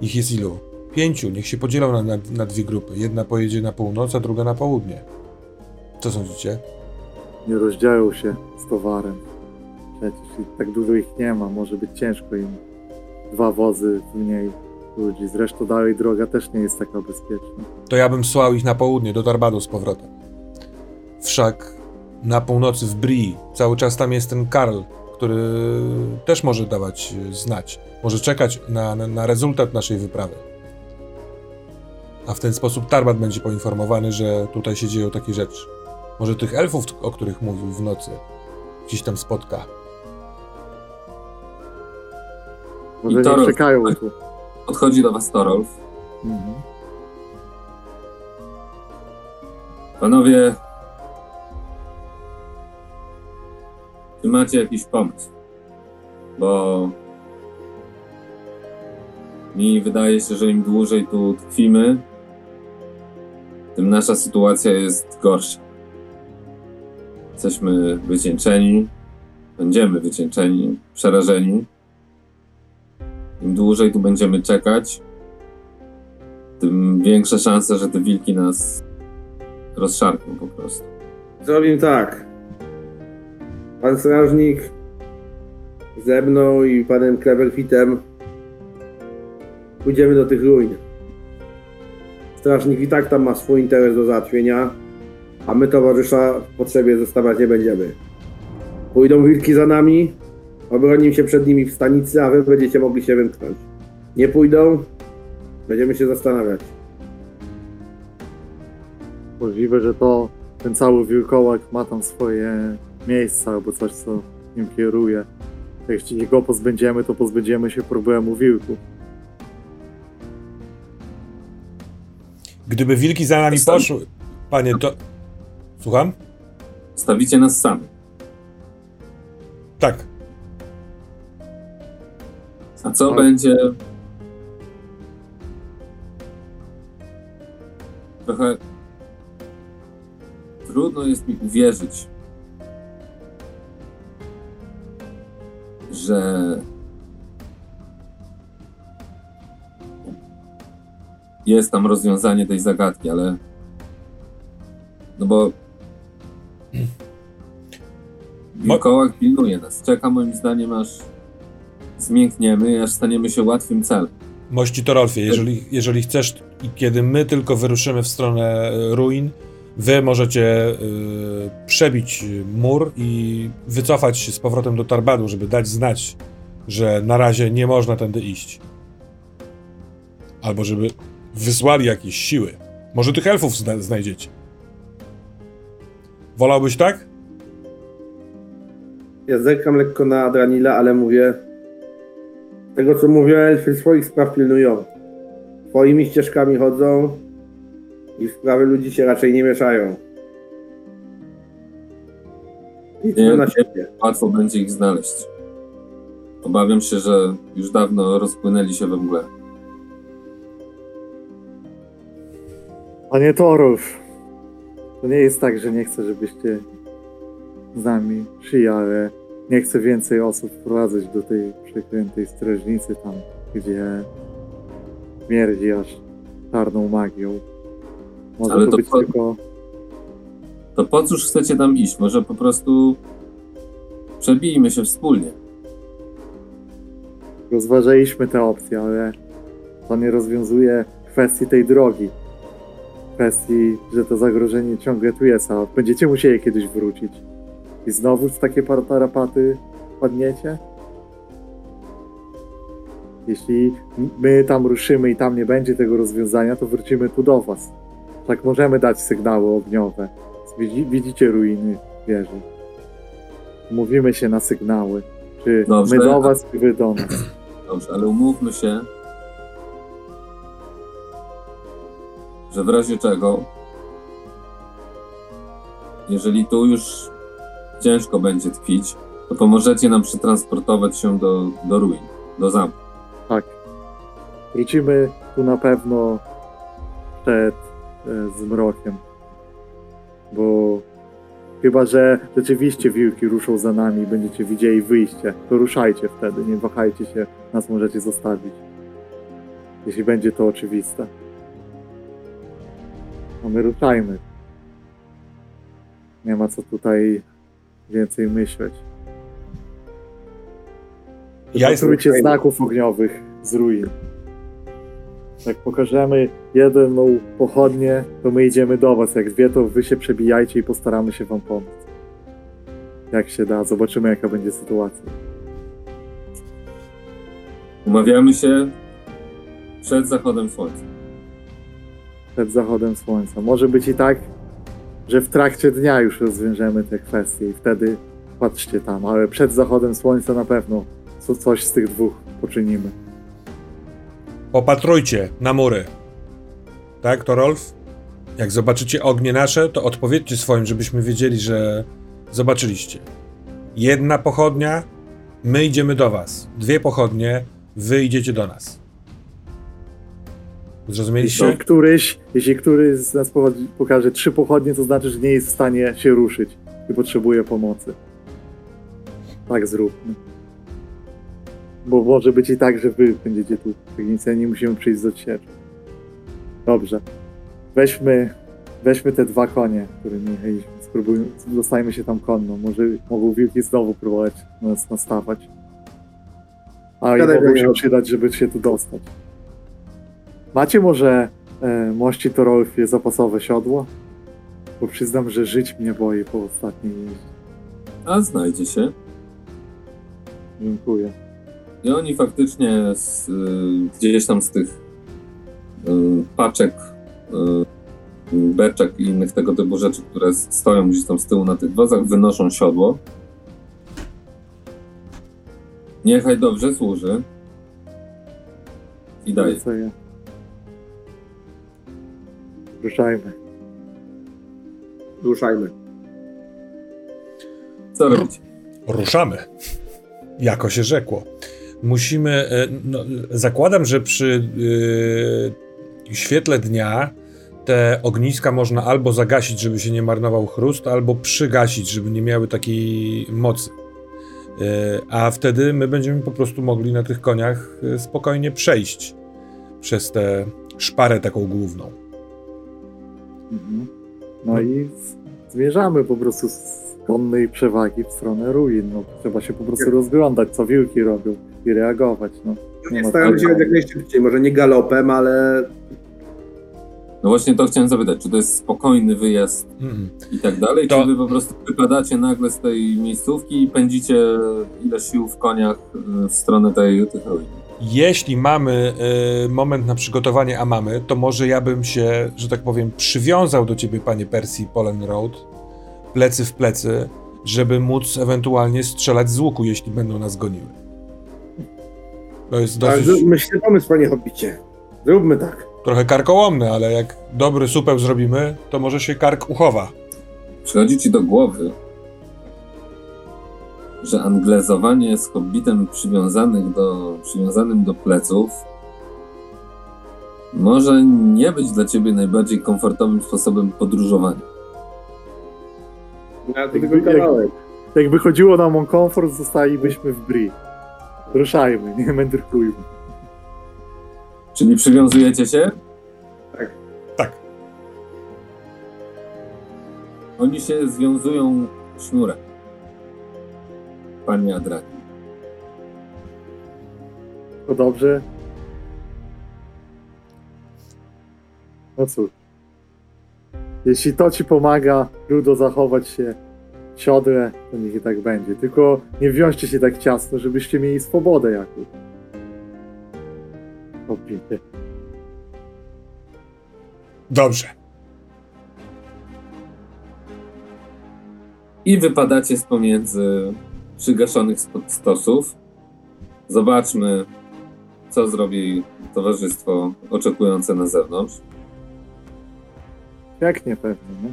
Ich jest ilu? Pięciu. Niech się podzielą na, na, na dwie grupy. Jedna pojedzie na północ, a druga na południe. Co sądzicie? Nie rozdzielą się z towarem. Przecież tak dużo ich nie ma, może być ciężko im. Dwa wozy mniej ludzi. Zresztą dalej droga też nie jest taka bezpieczna. To ja bym słał ich na południe, do Tarbadu z powrotem. Wszak na północy w Brii cały czas tam jest ten Karl, który też może dawać e, znać. Może czekać na, na, na rezultat naszej wyprawy. A w ten sposób Tarbat będzie poinformowany, że tutaj się dzieją takie rzeczy. Może tych elfów, o których mówił w nocy, gdzieś tam spotka. Może I nie czekają tu. Podchodzi do was Torolf. Mhm. Panowie, czy macie jakiś pomysł? Bo mi wydaje się, że im dłużej tu tkwimy, tym nasza sytuacja jest gorsza. Jesteśmy wycieńczeni, będziemy wycieńczeni, przerażeni. Im dłużej tu będziemy czekać, tym większe szanse, że te wilki nas rozszarpną po prostu. Zrobimy tak. Pan strażnik ze mną i panem Cleverfitem pójdziemy do tych ruin. Strażnik i tak tam ma swój interes do załatwienia, a my towarzysza w potrzebie zostawiać nie będziemy. Pójdą wilki za nami, obronimy się przed nimi w stanicy, a wy będziecie mogli się wymknąć. Nie pójdą, będziemy się zastanawiać. Możliwe, że to ten cały wilkołak ma tam swoje miejsca albo coś, co nim kieruje. Jeśli go pozbędziemy, to pozbędziemy się problemu wilku. Gdyby wilki za nami poszły... Panie, to... Słucham? Stawicie nas sami. Tak. A co Tak. będzie. Trochę trudno jest mi uwierzyć, że jest tam rozwiązanie tej zagadki, ale no bo Wilkołak pilnuje nas. Czeka moim zdaniem aż zmiękniemy, aż staniemy się łatwym celem. Mości Torolfie, jeżeli, jeżeli chcesz i kiedy my tylko wyruszymy w stronę e, ruin, wy możecie y, przebić mur i wycofać się z powrotem do Tarbadu, żeby dać znać, że na razie nie można tędy iść. Albo żeby wysłali jakieś siły. Może tych elfów zna znajdziecie. Wolałbyś tak? Ja zerkam lekko na Adranila, ale mówię. Tego co mówię, elfy swoich spraw pilnują. Swoimi ścieżkami chodzą i w sprawy ludzi się raczej nie mieszają. Liczmy Nie. na siebie. Łatwo będzie ich znaleźć. Obawiam się, że już dawno rozpłynęli się we mgle. Panie Torów, to nie jest tak, że nie chcę, żebyście z nami szli, ale nie chcę więcej osób wprowadzać do tej przeklętej strażnicy tam, gdzie śmierdzi aż czarną magią. Może Ale to, to być po- tylko... To po cóż chcecie tam iść? Może po prostu przebijmy się wspólnie. Rozważaliśmy te opcje, ale to nie rozwiązuje kwestii tej drogi. Kwestii, że to zagrożenie ciągle tu jest, a będziecie musieli kiedyś wrócić. I znowu w takie tarapaty padniecie? Jeśli my tam ruszymy i tam nie będzie tego rozwiązania, to wrócimy tu do was. Tak możemy dać sygnały ogniowe. Widzi, widzicie ruiny wieży. Mówimy się na sygnały. Czy Dobrze, my do was, czy wy do nas. Dobrze, ale umówmy się, że w razie czego jeżeli tu już ciężko będzie tkwić, to pomożecie nam przetransportować się do, do ruin, do zamku. Tak. Wrócimy tu na pewno przed e, zmrokiem. Bo chyba, że rzeczywiście wilki ruszą za nami i będziecie widzieli wyjście, to ruszajcie wtedy, nie wahajcie się, nas możecie zostawić. Jeśli będzie to oczywiste. No my ruszajmy. Nie ma co tutaj więcej myśleć. Ja Wypatrujcie znaków ogniowych z ruin. Jak pokażemy jedną pochodnię, to my idziemy do was. Jak dwie, to wy się przebijajcie i postaramy się wam pomóc. Jak się da, zobaczymy jaka będzie sytuacja. Umawiamy się przed zachodem słońca. Przed zachodem słońca. Może być i tak, że w trakcie dnia już rozwiążemy te kwestie i wtedy patrzcie tam, ale przed zachodem słońca na pewno co, coś z tych dwóch poczynimy. Popatrujcie na mury. Tak, to Rolf? Jak zobaczycie ognie nasze, to odpowiedzcie swoim, żebyśmy wiedzieli, że zobaczyliście. Jedna pochodnia, my idziemy do was. Dwie pochodnie, wy idziecie do nas. Zrozumieliście? Jeśli któryś, jeśli któryś z nas pochodzi, pokaże trzy pochodnie, to znaczy, że nie jest w stanie się ruszyć i potrzebuje pomocy. Tak zróbmy. Bo może być i tak, że wy będziecie tu w nie musimy przyjść do siebie. Dobrze. Weźmy, weźmy te dwa konie, którymi jechaliśmy. Spróbujmy, dostajmy się tam konno. Może mogą wilki znowu próbować nas nastawać. A i mogą się przydać, żeby się tu dostać. Macie może e, mości Torolfie zapasowe siodło? Bo przyznam, że żyć mnie boi po ostatniej jeździe. A znajdzie się. Dziękuję. I oni faktycznie z, y, gdzieś tam z tych y, paczek, y, beczek i innych tego typu rzeczy, które stoją gdzieś tam z tyłu na tych wozach, wynoszą siodło. Niechaj dobrze służy. I daje. Co ja? Ruszajmy. Ruszajmy. Co robicie? Ruszamy. Jako się rzekło. Musimy. e, No, zakładam, że przy e, świetle dnia te ogniska można albo zagasić, żeby się nie marnował chrust, albo przygasić, żeby nie miały takiej mocy. E, a wtedy my będziemy po prostu mogli na tych koniach spokojnie przejść przez tę szparę taką główną. Mhm. No i z- zmierzamy po prostu z konnej przewagi w stronę ruin. No, trzeba się po prostu rozglądać, co wilki robią i reagować. No. Nie ma Staram się co- jak najszybciej, może nie galopem, ale No właśnie to chciałem zapytać, czy to jest spokojny wyjazd Mm. i tak dalej, To- czy wy po prostu wypadacie nagle z tej miejscówki i pędzicie ile sił w koniach y, w stronę tej, tych ruin? Jeśli mamy y, moment na przygotowanie, a mamy, to może ja bym się, że tak powiem, przywiązał do ciebie, panie Percy Polen Road, plecy w plecy, żeby móc ewentualnie strzelać z łuku, jeśli będą nas goniły. To jest tak, dosyć myślę pomysł, panie Hobbicie. Zróbmy tak. trochę karkołomne, ale jak dobry supeł zrobimy, to może się kark uchowa. Przychodzi ci do głowy, że anglezowanie z hobbitem przywiązanych do, przywiązanym do pleców może nie być dla ciebie najbardziej komfortowym sposobem podróżowania. Ja tylko kawałek. Jakby chodziło nam o komfort, zostalibyśmy w Bri. Ruszajmy, nie mędrkujmy. Czyli przywiązujecie się? Tak. Oni się związują sznurem. Panie Adraki. To dobrze. No cóż. Jeśli to ci pomaga, Ludo, zachować się w siodle, to niech i tak będzie. Tylko nie wiążcie się tak ciasno, żebyście mieli swobodę jakąś. Obity. Dobrze. I wypadacie z pomiędzy przygaszonych sp- stosów. Zobaczmy, co zrobi towarzystwo oczekujące na zewnątrz. Jak nie pewnie, nie?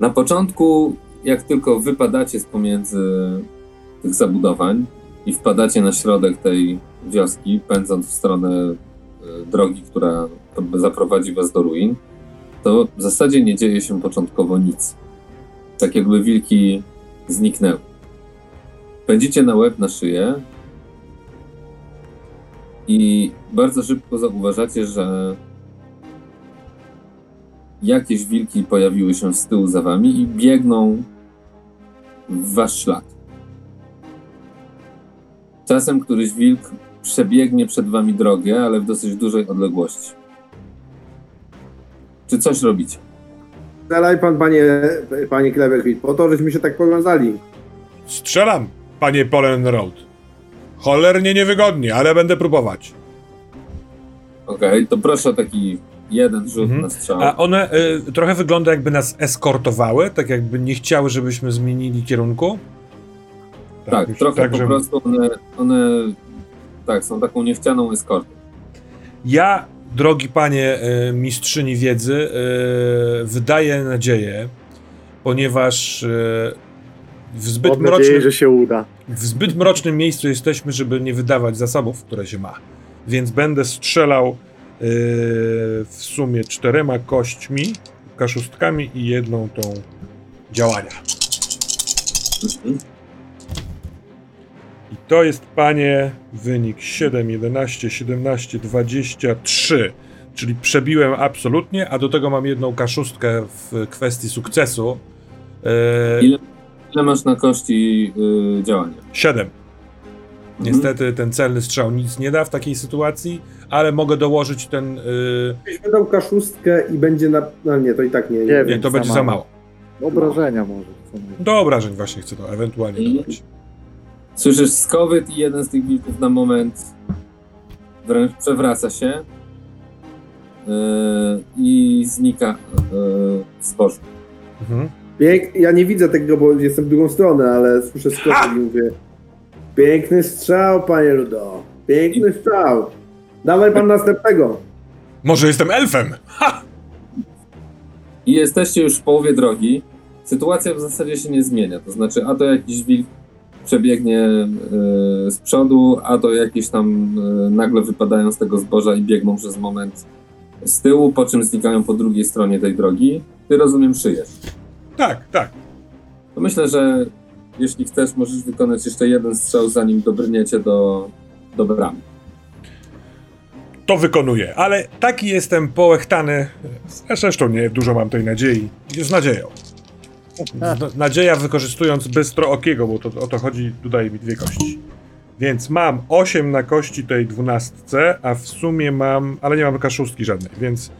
Na początku, jak tylko wypadacie z pomiędzy tych zabudowań i wpadacie na środek tej wioski, pędząc w stronę e, drogi, która zaprowadzi was do ruin, to w zasadzie nie dzieje się początkowo nic. Tak jakby wilki zniknęły. Pędzicie na łeb, na szyję i bardzo szybko zauważacie, że jakieś wilki pojawiły się z tyłu za wami i biegną w wasz ślad. Czasem któryś wilk przebiegnie przed wami drogę, ale w dosyć dużej odległości. Czy coś robicie? Strzelaj pan, panie, panie Cleverfield, po to, żeśmy się tak powiązali. Strzelam, panie Polen Road. Cholernie niewygodnie, ale będę próbować. Okej, to proszę o taki jeden rzut Mhm. na strzał. A one y, trochę wygląda jakby nas eskortowały, tak jakby nie chciały, żebyśmy zmienili kierunku. tak, już- trochę tak, po żeby- prostu one, one tak, są taką niechcianą eskortą. Ja, drogi panie y, mistrzyni wiedzy, y, wydaję nadzieję, ponieważ y, w zbyt Mam nadzieję, mrocznym, że się uda. w zbyt mrocznym miejscu jesteśmy, żeby nie wydawać zasobów, które się ma. Więc będę strzelał w sumie czterema kośćmi, kaszustkami i jedną tą działania. Mhm. I to jest, panie, wynik 7, 11, 17, 23. Czyli przebiłem absolutnie, a do tego mam jedną kaszustkę w kwestii sukcesu. E, Ile, ile masz na kości y, działania? 7. Mhm. Niestety ten celny strzał nic nie da w takiej sytuacji, ale mogę dołożyć ten. y, Byś wydał kaszustkę i będzie na... No nie, to i tak nie. Nie nie, to za będzie za mało. Obrażenia może. Do obrażeń właśnie chcę to ewentualnie dodać. Słyszysz skowyt i jeden z tych wilków na moment wręcz przewraca się yy, i znika yy, w zbożu. Mhm. Pięk... Ja nie widzę tego, bo jestem w drugą stronę, ale słyszę skok i mówię Piękny strzał, panie Ludo. Piękny strzał. Dawaj pan następnego. Może jestem elfem! Ha! I jesteście już w połowie drogi. Sytuacja w zasadzie się nie zmienia. To znaczy, a to jakiś wilk przebiegnie yy, z przodu, a to jakieś tam yy, nagle wypadają z tego zboża i biegną przez moment z tyłu, po czym znikają po drugiej stronie tej drogi. Ty rozumiem, szyjesz. Tak, tak. To myślę, że jeśli chcesz, możesz wykonać jeszcze jeden strzał, zanim dobrniecie do, do bramy. To wykonuję, ale taki jestem połechtany. Zresztą nie dużo mam tej nadziei. Z nadzieją. Na- Nadzieja wykorzystując bystro okiego, bo to, o to chodzi, dodaje mi dwie kości. Więc mam 8 na kości tej dwunastce, a w sumie mam, ale nie mam kaszustki żadnej, więc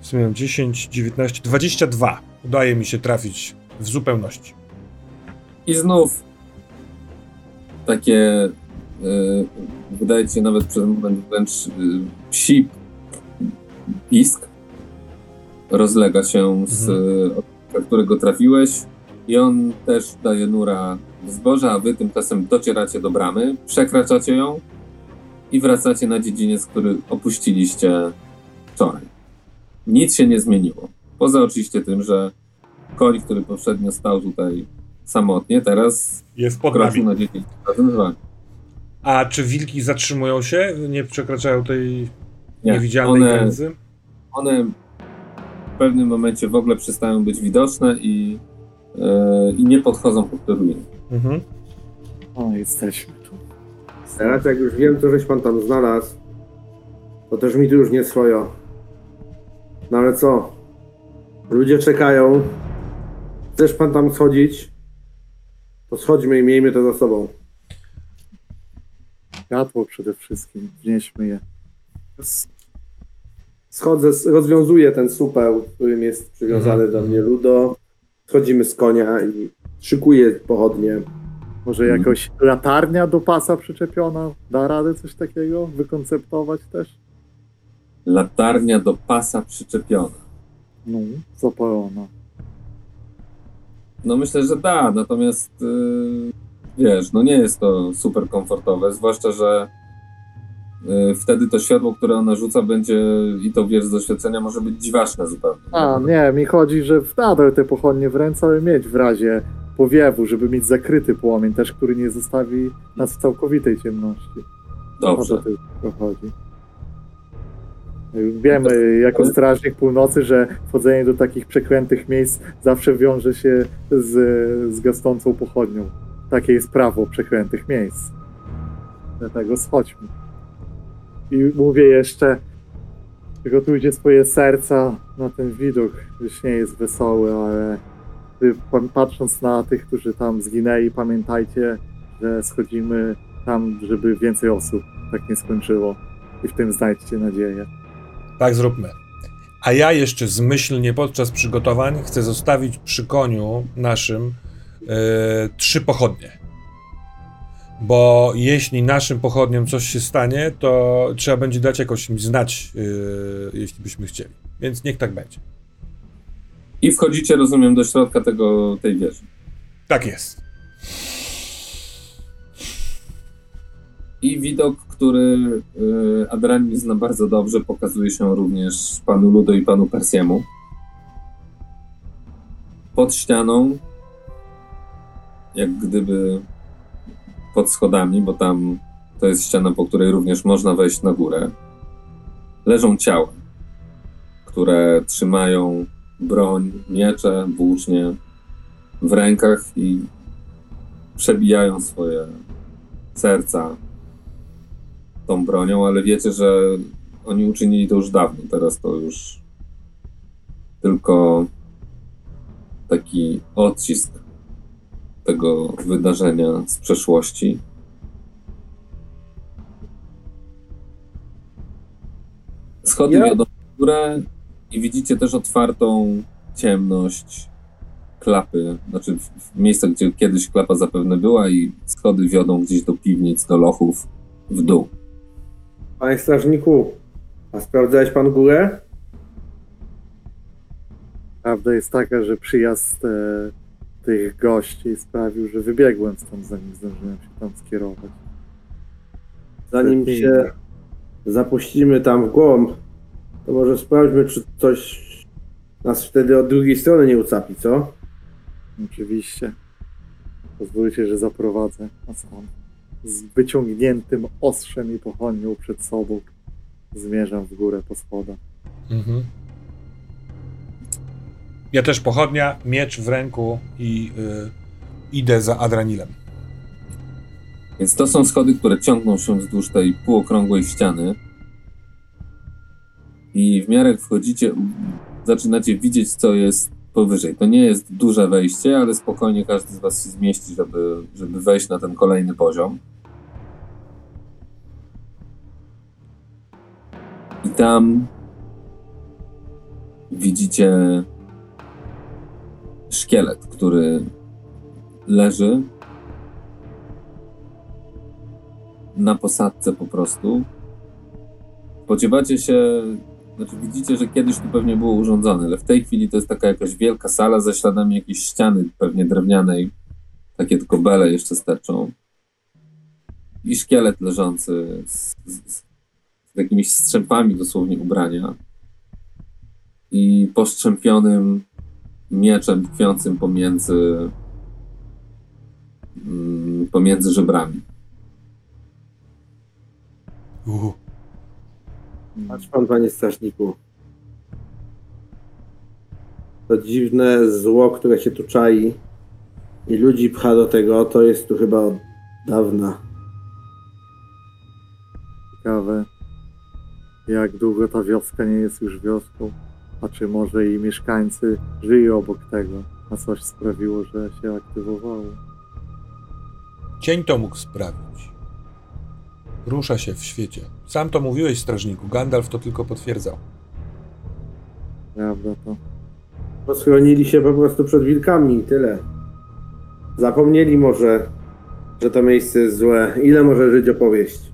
w sumie mam 10, 19, 22. Udaje mi się trafić w zupełności. I znów takie, y, wydaje się nawet przez moment wręcz y, psi pisk rozlega się z mhm. Którego trafiłeś i on też daje nura w zboże, a wy tymczasem docieracie do bramy, przekraczacie ją i wracacie na dziedziniec, który opuściliście wczoraj. Nic się nie zmieniło. Poza oczywiście tym, że koń, który poprzednio stał tutaj samotnie, teraz Jest pod nami. na dziedziniec razem z wami. A czy wilki zatrzymują się? Nie przekraczają tej Nie, niewidzialnej one, granicy? one pewnym momencie w ogóle przestają być widoczne i, e, i nie podchodzą pod te ruiny. Mhm. O, jesteśmy tu. Teraz jak już wiem, co żeś pan tam znalazł, to też mi tu już nie swojo. No ale co? Ludzie czekają. Chcesz pan tam schodzić? To schodźmy i miejmy to za sobą. Światło przede wszystkim. Wnieśmy je. Schodzę, rozwiązuję ten supeł, którym jest przywiązany Mhm. do mnie Ludo. Schodzimy z konia i szykuję pochodnie. Może Mhm. jakoś latarnia do pasa przyczepiona? Da radę coś takiego wykonceptować też? Latarnia do pasa przyczepiona. No, zapalona. No myślę, że da, natomiast yy, wiesz, no nie jest to super komfortowe, zwłaszcza, że wtedy to światło, które ona rzuca, będzie i to wiesz z doświadczenia może być dziwaczne zupełnie. A, nie, mi chodzi, że nadal te pochodnie w ręce, mieć w razie powiewu, żeby mieć zakryty płomień też, który nie zostawi nas w całkowitej ciemności. O Dobrze. to tylko chodzi. Wiemy jako strażnik północy, że wchodzenie do takich przeklętych miejsc zawsze wiąże się z, z gasnącą pochodnią. Takie jest prawo przeklętych miejsc. Dlatego schodźmy. I mówię jeszcze, przygotujcie swoje serca na ten widok, już nie jest wesoły, ale patrząc na tych, którzy tam zginęli, pamiętajcie, że schodzimy tam, żeby więcej osób tak nie skończyło. I w tym znajdźcie nadzieję. Tak zróbmy. A ja jeszcze zmyślnie podczas przygotowań chcę zostawić przy koniu naszym e, trzy pochodnie. Bo jeśli naszym pochodniom coś się stanie, to trzeba będzie dać jakoś im znać, e, jeśli byśmy chcieli. Więc niech tak będzie. I wchodzicie, rozumiem, do środka tego, tej wieży. Tak jest. I widok, który y, Adrani zna bardzo dobrze, pokazuje się również panu Ludo i panu Persiemu. Pod ścianą, jak gdyby pod schodami, bo tam to jest ściana, po której również można wejść na górę, leżą ciała, które trzymają broń, miecze, włócznie w rękach i przebijają swoje serca tą bronią, ale wiecie, że oni uczynili to już dawno. Teraz to już tylko taki odcisk tego wydarzenia z przeszłości. Schody Ja- wiodą w górę i widzicie też otwartą ciemność klapy, znaczy miejsce, gdzie kiedyś klapa zapewne była i schody wiodą gdzieś do piwnic, do lochów w dół. Panie strażniku, a sprawdzałeś pan górę? Prawda jest taka, że przyjazd e, tych gości sprawił, że wybiegłem stąd, zanim zdążyłem się tam skierować. Zanim się zapuścimy tam w głąb, to może sprawdźmy, czy coś nas wtedy od drugiej strony nie ucapi, co? Oczywiście. Pozwólcie, że zaprowadzę was tam. Z wyciągniętym ostrzem i pochodnią przed sobą zmierzam w górę po schodach. Mhm. Ja też pochodnia, miecz w ręku i y, idę za Adranilem. Więc to są schody, które ciągną się wzdłuż tej półokrągłej ściany. I w miarę jak wchodzicie, zaczynacie widzieć, co jest powyżej. To nie jest duże wejście, ale spokojnie każdy z Was się zmieści, żeby, żeby wejść na ten kolejny poziom. I tam widzicie szkielet, który leży na posadce po prostu. Spodziewacie się, znaczy widzicie, że kiedyś tu pewnie było urządzone, ale w tej chwili to jest taka jakaś wielka sala ze śladami jakiejś ściany, pewnie drewnianej. Takie tylko bele jeszcze sterczą. I szkielet leżący z, z, z jakimiś strzępami dosłownie ubrania. I postrzępionym mieczem tkwiącym pomiędzy, mm, pomiędzy żebrami. Uhu. Patrz pan, panie strażniku. To dziwne zło, które się tu czai i ludzi pcha do tego, to jest tu chyba od dawna. Ciekawe, jak długo ta wioska nie jest już wioską, a czy może i mieszkańcy żyją obok tego, a coś sprawiło, że się aktywowało. Cień to mógł sprawić. Rusza się w świecie. Sam to mówiłeś, strażniku. Gandalf to tylko potwierdzał. Prawda to? Poschronili się po prostu przed wilkami i tyle. Zapomnieli może, że to miejsce jest złe. Ile może żyć opowieść?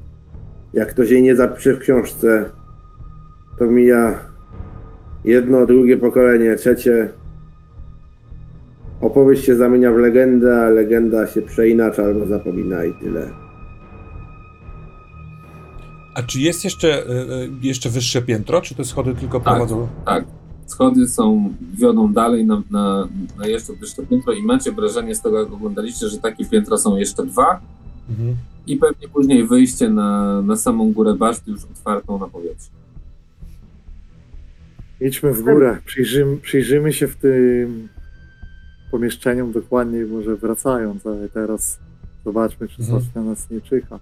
Jak ktoś jej nie zapisze w książce, to mija jedno, drugie pokolenie, trzecie. Opowieść się zamienia w legendę, a legenda się przeinacza albo zapomina i tyle. A czy jest jeszcze, e, e, jeszcze wyższe piętro, czy te schody tylko Tak. prowadzą? Tak. Schody są, wiodą dalej na, na, na jeszcze wyższe piętro i macie wrażenie z tego, jak oglądaliście, że takie piętra są jeszcze dwa Mhm. i pewnie później wyjście na, na samą górę baszty już otwartą na powietrze. Idźmy w górę, przyjrzymy, przyjrzymy się w tym pomieszczeniom dokładniej, może wracając, ale teraz zobaczmy, czy Mhm. coś na nas nie czyha.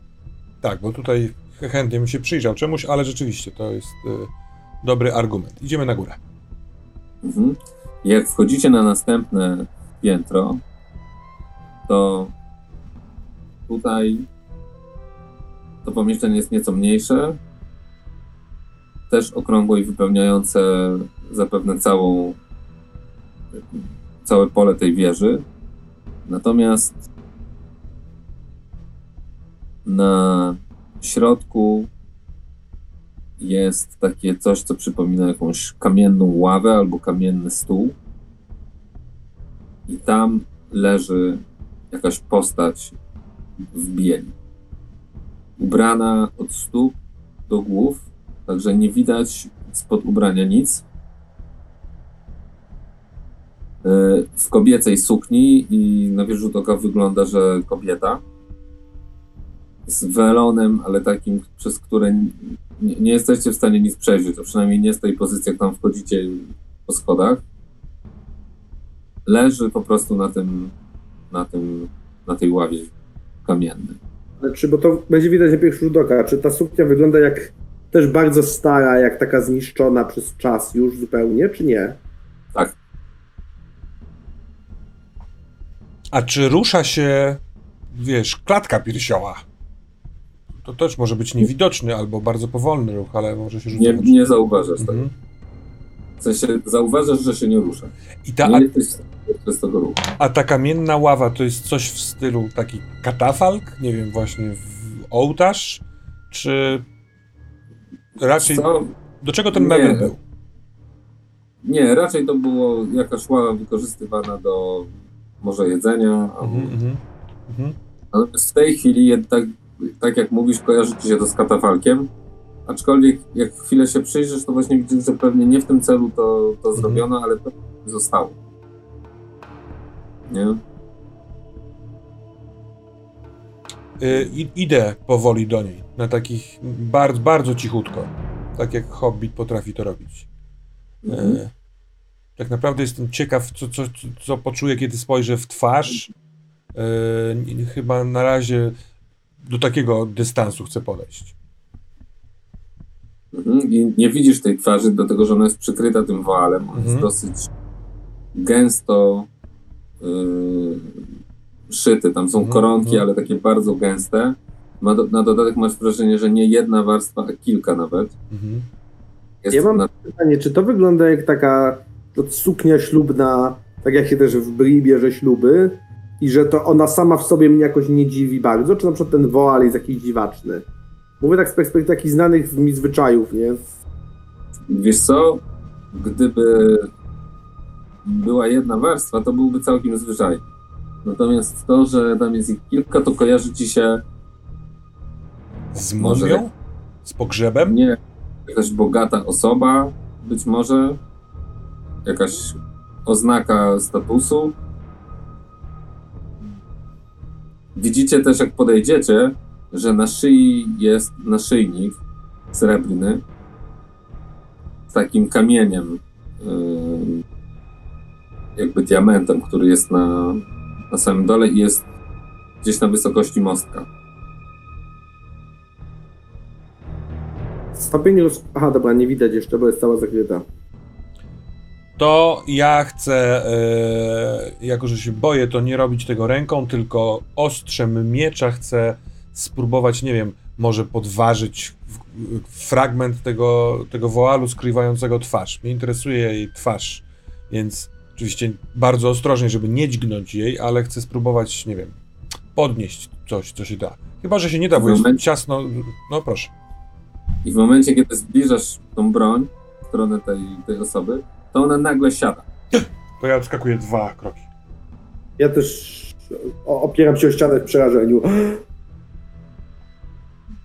Tak, bo tutaj chętnie bym się przyjrzał czemuś, ale rzeczywiście to jest e, dobry argument. Idziemy na górę. Mhm. Jak wchodzicie na następne piętro, to tutaj to pomieszczenie jest nieco mniejsze, też okrągłe i wypełniające zapewne całą, całe pole tej wieży. Natomiast na środku jest takie coś, co przypomina jakąś kamienną ławę albo kamienny stół. I tam leży jakaś postać w bieli. Ubrana od stóp do głów, także nie widać spod ubrania nic. Yy, W kobiecej sukni i na pierwszy rzut oka wygląda, że kobieta. Z welonem, ale takim, przez które nie, nie jesteście w stanie nic przejrzeć, to przynajmniej nie z tej pozycji, jak tam wchodzicie po schodach. Leży po prostu na tym, na tym, na tej ławie kamiennej. Ale Czy, bo to będzie widać na pierwszy rzut oka, czy ta suknia wygląda jak też bardzo stara, jak taka zniszczona przez czas już zupełnie, czy nie? Tak, A czy rusza się, wiesz, klatka piersiowa? To też może być niewidoczny albo bardzo powolny ruch, ale może się rzucić. nie, nie zauważasz tego. Mhm. W sensie zauważasz, że się nie rusza. I ta, Nie a, jesteś przez tego ruchu. a ta kamienna ława to jest coś w stylu taki katafalk? Nie wiem, właśnie w ołtarz? Czy raczej. Co? Do czego ten mebel był? Nie, raczej to było jakaś ława wykorzystywana do może jedzenia, albo Mhm, mhm, mhm. Natomiast w tej chwili, tak, tak jak mówisz, kojarzy ci się to z katafalkiem. Aczkolwiek jak chwilę się przyjrzysz, to właśnie widzisz, że pewnie nie w tym celu to, to Mhm. zrobiono, ale to zostało. Nie? I- idę powoli do niej, na takich bardzo, bardzo cichutko. Tak jak Hobbit potrafi to robić. Mhm. E, tak naprawdę jestem ciekaw, co, co, co, poczuję, kiedy spojrzę w twarz. E, nie- chyba na razie do takiego dystansu chcę podejść. Mhm. I nie widzisz tej twarzy, dlatego że ona jest przykryta tym woalem. On jest Mhm. dosyć gęsto yy, szyty. Tam są Mhm, koronki, mhm. ale takie bardzo gęste. Ma do, na dodatek masz wrażenie, że nie jedna warstwa, a kilka nawet. Mhm. Jest Ja mam na, pytanie, czy to wygląda jak taka to suknia ślubna, tak jak się też w Bri bierze śluby i że to ona sama w sobie mnie jakoś nie dziwi bardzo, czy na przykład ten woal jest jakiś dziwaczny? Mówię tak z perspektywy takich znanych mi zwyczajów, nie? Wiesz co? Gdyby była jedna warstwa, to byłby całkiem zwyczajny. Natomiast to, że tam jest ich kilka, to kojarzy ci się Z Może- mumią? Z pogrzebem? nie jakaś bogata osoba, być może jakaś oznaka statusu. Widzicie też, jak podejdziecie, że na szyi jest naszyjnik srebrny z takim kamieniem, jakby diamentem, który jest na, na samym dole i jest gdzieś na wysokości mostka. Stopień roz... Aha, dobra, nie widać jeszcze, bo jest cała zakryta. To ja chcę, e, jako że się boję, to nie robić tego ręką, tylko ostrzem miecza chcę spróbować, nie wiem, może podważyć w, w fragment tego, tego woalu skrywającego twarz. Mnie interesuje jej twarz, więc oczywiście bardzo ostrożnie, żeby nie dźgnąć jej, ale chcę spróbować, nie wiem, podnieść coś, co się da. Chyba, że się nie da, bo jest ciasno. No proszę. I w momencie, kiedy zbliżasz tą broń w stronę tej, tej osoby, to ona nagle siada. To ja odskakuję dwa kroki. Ja też opieram się o ścianę w przerażeniu.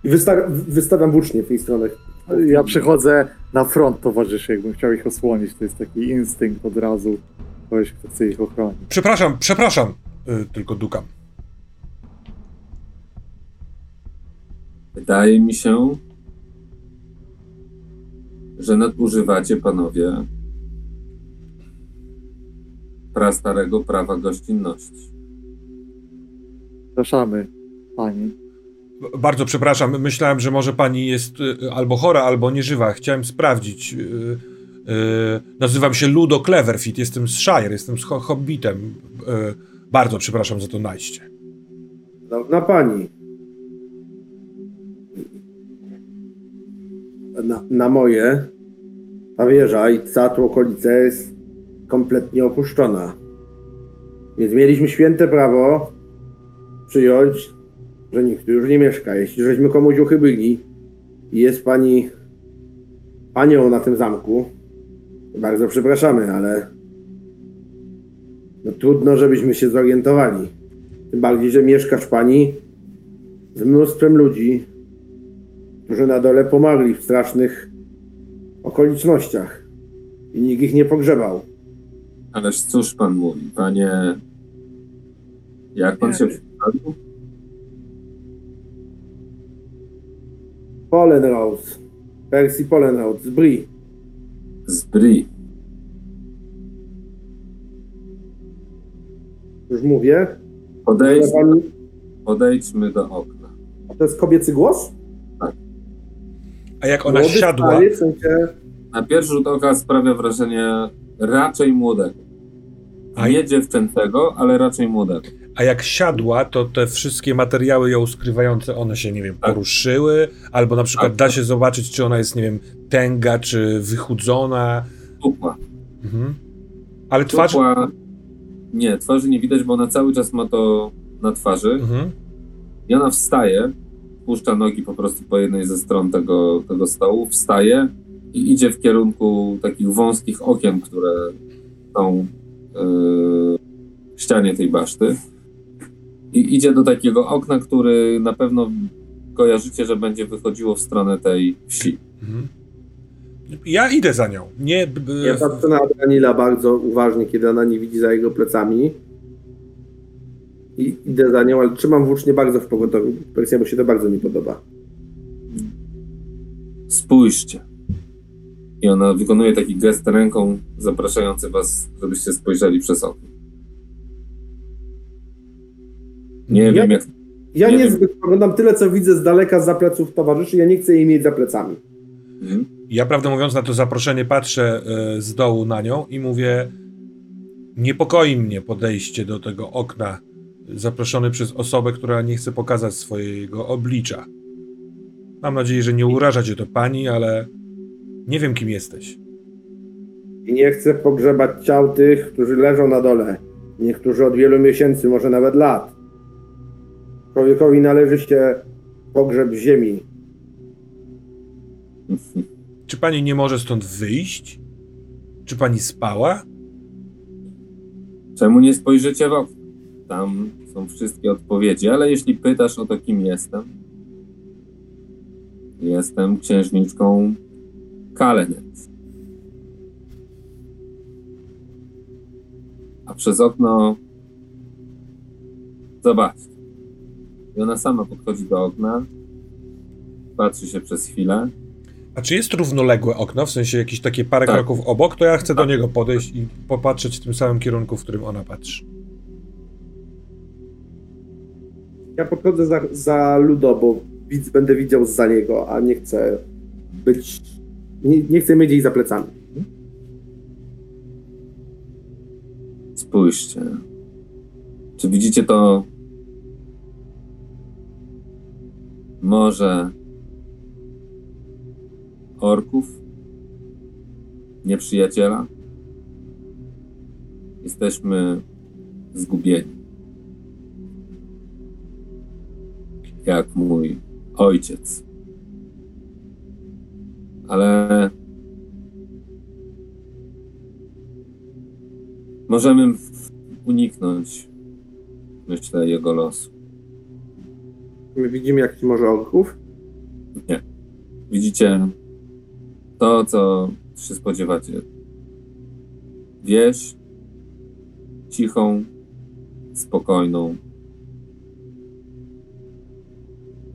I wysta- wystawiam włócznie w tej stronę. Ja przychodzę na front towarzyszy, jakbym chciał ich osłonić. To jest taki instynkt od razu. Kogoś, kto chce ich ochronić. Przepraszam, przepraszam. Y, tylko dukam. Wydaje mi się, że nadużywacie panowie prastarego prawa gościnności. Zapraszamy pani. Bardzo przepraszam. Myślałem, że może pani jest y, albo chora, albo nieżywa. Chciałem sprawdzić. Y, y, nazywam się Ludo Cleverfit. Jestem z Shire, jestem z ho- hobbitem. Y, bardzo przepraszam za to najście. Na pani. Na, na moje. Ta wieża i cała tu okolica jest kompletnie opuszczona. Więc mieliśmy święte prawo przyjąć, że nikt tu już nie mieszka. Jeśli żeśmy komuś uchybili i jest pani panią na tym zamku, to bardzo przepraszamy, ale no, trudno, żebyśmy się zorientowali. Tym bardziej, że mieszkasz pani z mnóstwem ludzi, którzy na dole pomagli w strasznych okolicznościach i nikt ich nie pogrzebał. Ależ cóż pan mówi, panie. Jak pan się przedstawił? Polen Rose, Percy Polen Rose z Brie. Z Bri. Już mówię. Podejdź, Ale pani, podejdźmy do okna. to jest kobiecy głos? A jak ona Młody, siadła, stary, w sensie, Na pierwszy rzut oka sprawia wrażenie raczej młodego. A- Nie dziewczęcego, ale raczej młodego. A jak siadła, to te wszystkie materiały ją skrywające, one się, nie wiem, Tak. poruszyły, albo na przykład Tak. da się zobaczyć, czy ona jest, nie wiem, tęga, czy wychudzona. Tupła. Mhm. Ale twarz... Tupła. Nie, twarzy nie widać, bo ona cały czas ma to na twarzy. Mhm. I ona wstaje, puszcza nogi po prostu po jednej ze stron tego, tego stołu, wstaje i idzie w kierunku takich wąskich okien, które są yy, w ścianie tej baszty. I idzie do takiego okna, który na pewno kojarzycie, że będzie wychodziło w stronę tej wsi. Mhm. Ja idę za nią. Nie. b- ja patrzę na Adranila bardzo uważnie, kiedy ona nie widzi za jego plecami. I idę za nią, ale trzymam włócznie bardzo w pogotowiu. Persja, bo się to bardzo mi podoba. Spójrzcie. I ona wykonuje taki gest ręką, zapraszający was, żebyście spojrzeli przez okno. Nie Ja- wiem, jak Ja Nie niezbyt oglądam tyle, co widzę z daleka za pleców towarzyszy. Ja nie chcę jej mieć za plecami. Mhm. Ja prawdę mówiąc na to zaproszenie patrzę e, z dołu na nią i mówię niepokoi mnie podejście do tego okna zaproszony przez osobę, która nie chce pokazać swojego oblicza. Mam nadzieję, że nie uraża cię to pani, ale nie wiem kim jesteś. I nie chcę pogrzebać ciał tych, którzy leżą na dole. Niektórzy od wielu miesięcy, może nawet lat. Człowiekowi należy się pogrzeb ziemi. Czy pani nie może stąd wyjść? Czy pani spała? Czemu nie spojrzycie w okno? Tam są wszystkie odpowiedzi, ale jeśli pytasz o to, kim jestem, jestem księżniczką Kalenet. A przez okno zobaczcie. I ona sama podchodzi do okna, patrzy się przez chwilę. A czy jest równoległe okno, w sensie jakieś takie parę Tak. kroków obok, to ja chcę do Tak. niego podejść i popatrzeć w tym samym kierunku, w którym ona patrzy. Ja podchodzę za, za Ludo, bo widz, będę widział za niego, a nie chcę być. Nie, nie chcę mieć jej za plecami. Spójrzcie. Czy widzicie to? Może orków? Nieprzyjaciela? Jesteśmy zgubieni. Jak mój ojciec. Ale możemy uniknąć, myślę, jego losu. My widzimy jakiś może orków. Widzicie to, co się spodziewacie. Wieś cichą, spokojną,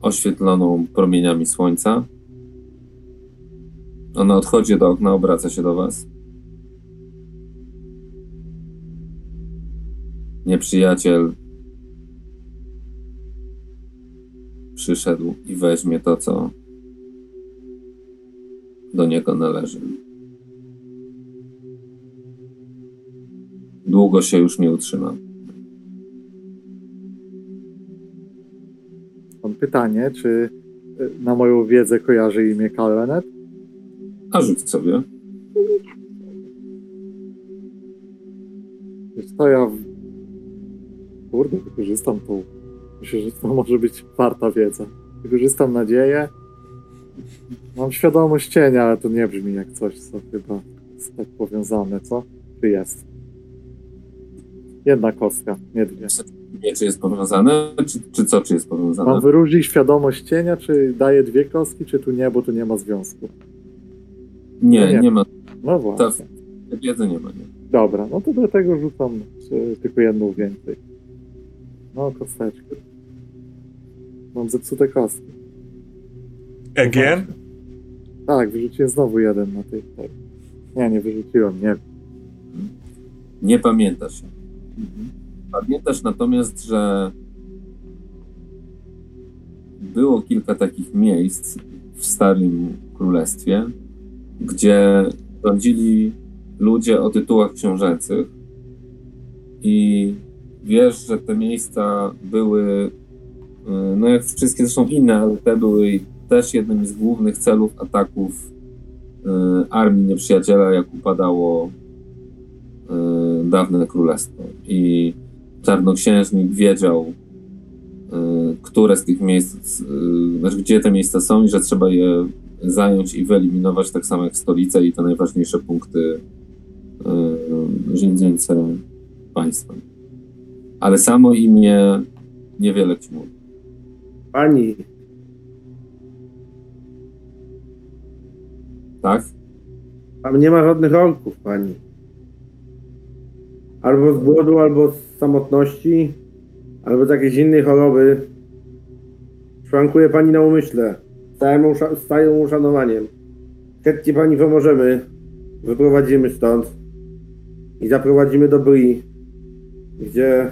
oświetloną promieniami słońca. Ona odchodzi do okna, obraca się do was. Nieprzyjaciel przyszedł i weźmie to, co do niego należy. Długo się już nie utrzyma. Mam pytanie, czy y, na moją wiedzę kojarzy imię Kalenet? A rzuć sobie. Wiesz co, ja... Kurde, wykorzystam tą... Myślę, że to może być warta wiedza. Wykorzystam nadzieję. Mam świadomość cienia, ale to nie brzmi jak coś, co chyba jest tak powiązane, co? Czy jest? Jedna kostka, nie dwie. Nie, czy jest powiązane, czy, czy co, czy jest powiązane? Mam wyróżnić świadomość cienia, czy daję dwie kostki, czy tu nie, bo tu nie ma związku. Nie, nie. nie ma. No właśnie. Wiedzy nie ma, nie. Dobra, no to do tego rzucam tylko jedną więcej. No, kosteczkę. Mam zepsute kostki. Again? Tak, wyrzuciłem znowu jeden na tej. tej. Nie, nie wyrzuciłem, nie. Nie pamiętasz. Mhm. Pamiętasz natomiast, że było kilka takich miejsc w Starym Królestwie, gdzie rządzili ludzie o tytułach książęcych i wiesz, że te miejsca były, no jak wszystkie zresztą inne, ale te były też jednym z głównych celów ataków y, armii nieprzyjaciela, jak upadało y, dawne królestwo. I czarnoksiężnik wiedział, które z tych miejsc, znaczy gdzie te miejsca są i że trzeba je zająć i wyeliminować, tak samo jak stolice i te najważniejsze punkty rządzące państwem. Ale samo imię niewiele ci mówi. Pani, Tak? tam nie ma żadnych orków, pani. Albo z głodu, albo z samotności, albo z jakiejś innej choroby. Szwankuje pani na umyśle. Z całym uszanowaniem. Chętnie pani pomożemy. Wyprowadzimy stąd. I zaprowadzimy do Bri, gdzie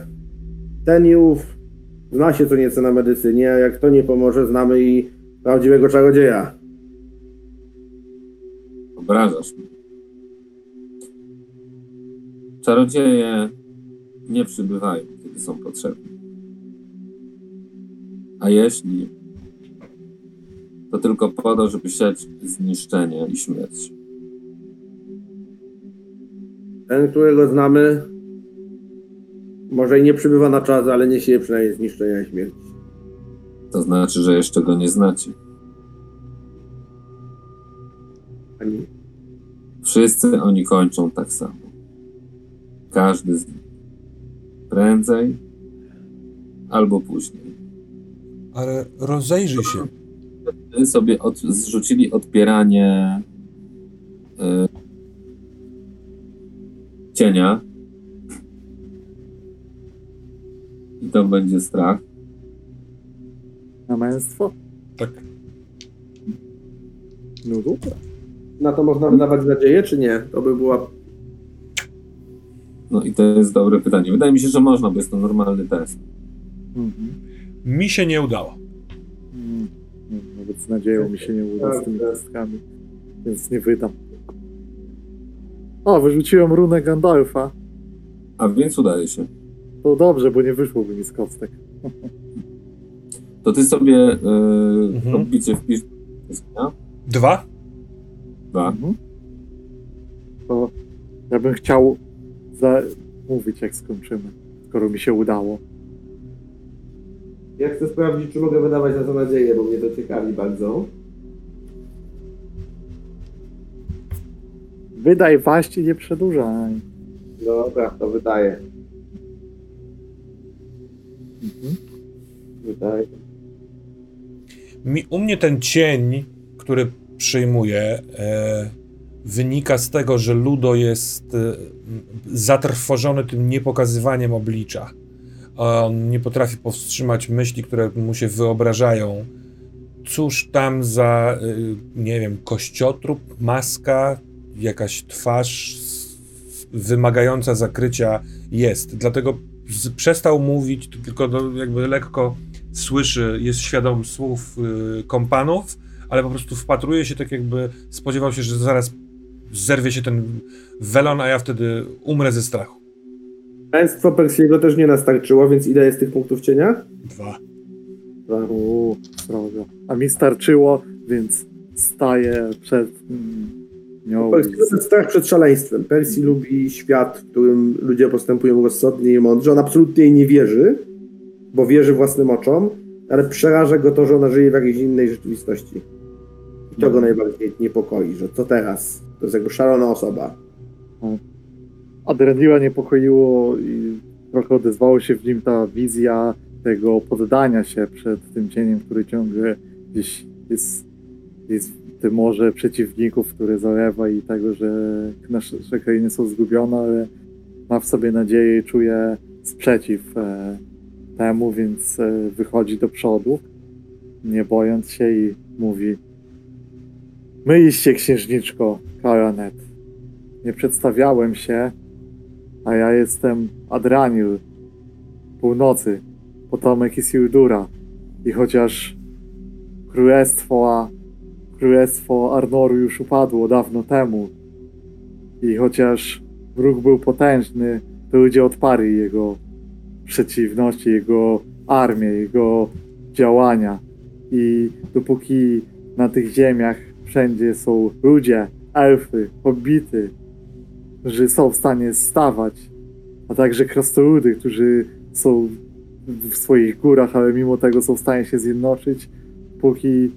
ten i ów zna się co nieco na medycynie, a jak to nie pomoże, znamy i prawdziwego czarodzieja. Obrażasz mnie. Czarodzieje nie przybywają, kiedy są potrzebni. A jeśli, to tylko po to, żeby siać zniszczenie i śmierć. Ten, którego znamy, może i nie przybywa na czas, ale nie sieje przynajmniej zniszczenia i śmierci. To znaczy, że jeszcze go nie znacie. Ani Wszyscy oni kończą tak samo. Każdy z nich. Prędzej albo później. Ale rozejrzyj się. Wy sobie od, zrzucili odpieranie y, cienia. To będzie strach. Na męstwo? Tak. No dobra. na to można wydawać nadzieję, czy nie? To by była. No i to jest dobre pytanie. Wydaje mi się, że można, bo jest to normalny test. Mhm. Mi się nie udało. Mm, Nawet z nadzieją mi się nie uda z tymi kostkami, więc nie wydam. O, wyrzuciłem runę Gandalfa. A więc udaje się. To dobrze, bo nie wyszłoby mi z kostek. To ty sobie y, Mhm. odbicie wpisz. Dwa? Dwa. Mhm. To ja bym chciał zamówić, jak skończymy, skoro mi się udało. Ja chcę sprawdzić, czy mogę wydawać na to nadzieję, bo mnie to ciekawi bardzo. Wydaj waść i nie przedłużaj. Dobra, to wydaje. Mhm. Wydaje. Mi, u mnie ten cień, który przyjmuję, e, wynika z tego, że Ludo jest e, zatrwożony tym niepokazywaniem oblicza. On nie potrafi powstrzymać myśli, które mu się wyobrażają. Cóż tam za, e, nie wiem, kościotrup, maska, jakaś twarz wymagająca zakrycia jest. Dlatego przestał mówić, tylko do, jakby lekko słyszy, jest świadom słów y, kompanów, ale po prostu wpatruje się tak jakby spodziewał się, że zaraz zerwie się ten welon, a ja wtedy umrę ze strachu. Męstwo Persiego też nie nastarczyło, więc ile jest tych punktów cienia? Dwa. Dwa. Uuu. A mi starczyło, więc staję przed mm, Persi to jest strach przed szaleństwem. Persji lubi świat, w którym ludzie postępują rozsądnie i mądrze. On absolutnie jej nie wierzy, bo wierzy własnym oczom, ale przeraża go to, że ona żyje w jakiejś innej rzeczywistości. I to go najbardziej niepokoi, że co teraz? To jest jakby szalona osoba. Adrenaliła niepokoiło i trochę odezwało się w nim ta wizja tego poddania się przed tym cieniem, który ciągle gdzieś jest, jest tym morze przeciwników, które zalewa i tego, że nasze krainy są zgubione, ale ma w sobie nadzieję i czuje sprzeciw e, temu, więc e, wychodzi do przodu, nie bojąc się i mówi Myliście, księżniczko, Karanet. Nie przedstawiałem się, a ja jestem Adranil, północy, potomek Isildura. I chociaż królestwo, królestwo Arnoru już upadło dawno temu, i chociaż wróg był potężny, to ludzie odparli jego przeciwności, jego armię, jego działania. I dopóki na tych ziemiach wszędzie są ludzie, elfy, hobbity, którzy są w stanie stawać, a także krasnoludy, którzy są w swoich górach, ale mimo tego są w stanie się zjednoczyć, póki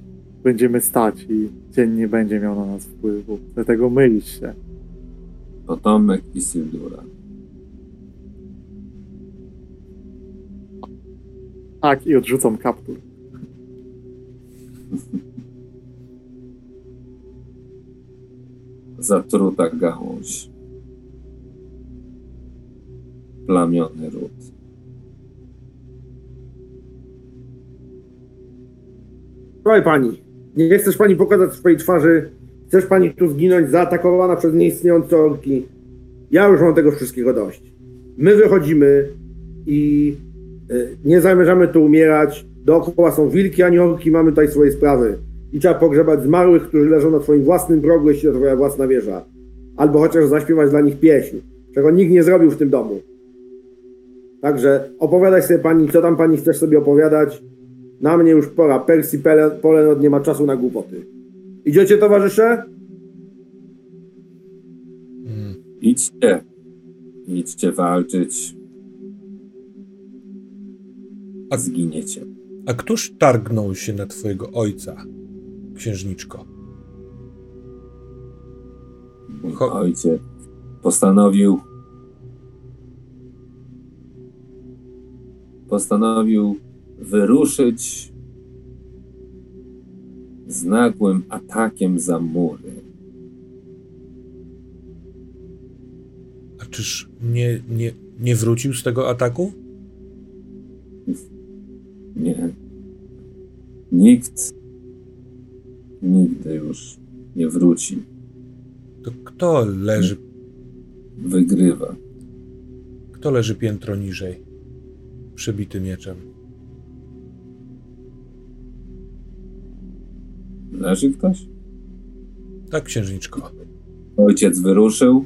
będziemy stać i dzień nie będzie miał na nas wpływu. Dlatego mylić się. Potomek Isildura. Tak, i odrzucam kaptur. Zatruta gałąź. Plamiony ród. Słuchaj pani, nie chcesz pani pokazać swojej twarzy, chcesz pani tu zginąć zaatakowana przez nieistniejące orki. Ja już mam tego wszystkiego dość. My wychodzimy i y, nie zamierzamy tu umierać. Dookoła są wilki, a nie orki, mamy tutaj swoje sprawy. I trzeba pogrzebać zmarłych, którzy leżą na twoim własnym progu, jeśli to twoja własna wieża. Albo chociaż zaśpiewać dla nich pieśń, czego nikt nie zrobił w tym domu. Także opowiadaj sobie pani, co tam pani chcesz sobie opowiadać. Na mnie już pora. Percy Polenot nie ma czasu na głupoty. Idziecie, towarzysze? Mm. Idźcie. Idźcie walczyć. A zginiecie. A któż targnął się na twojego ojca, księżniczko? Mój Cho- ojciec postanowił postanowił wyruszyć z nagłym atakiem za mury. A czyż nie, nie, nie wrócił z tego ataku? Nie. Nikt nigdy już nie wróci. To kto leży, Wygrywa. kto leży piętro niżej, przebity mieczem? Leży ktoś? Tak, księżniczko. Ojciec wyruszył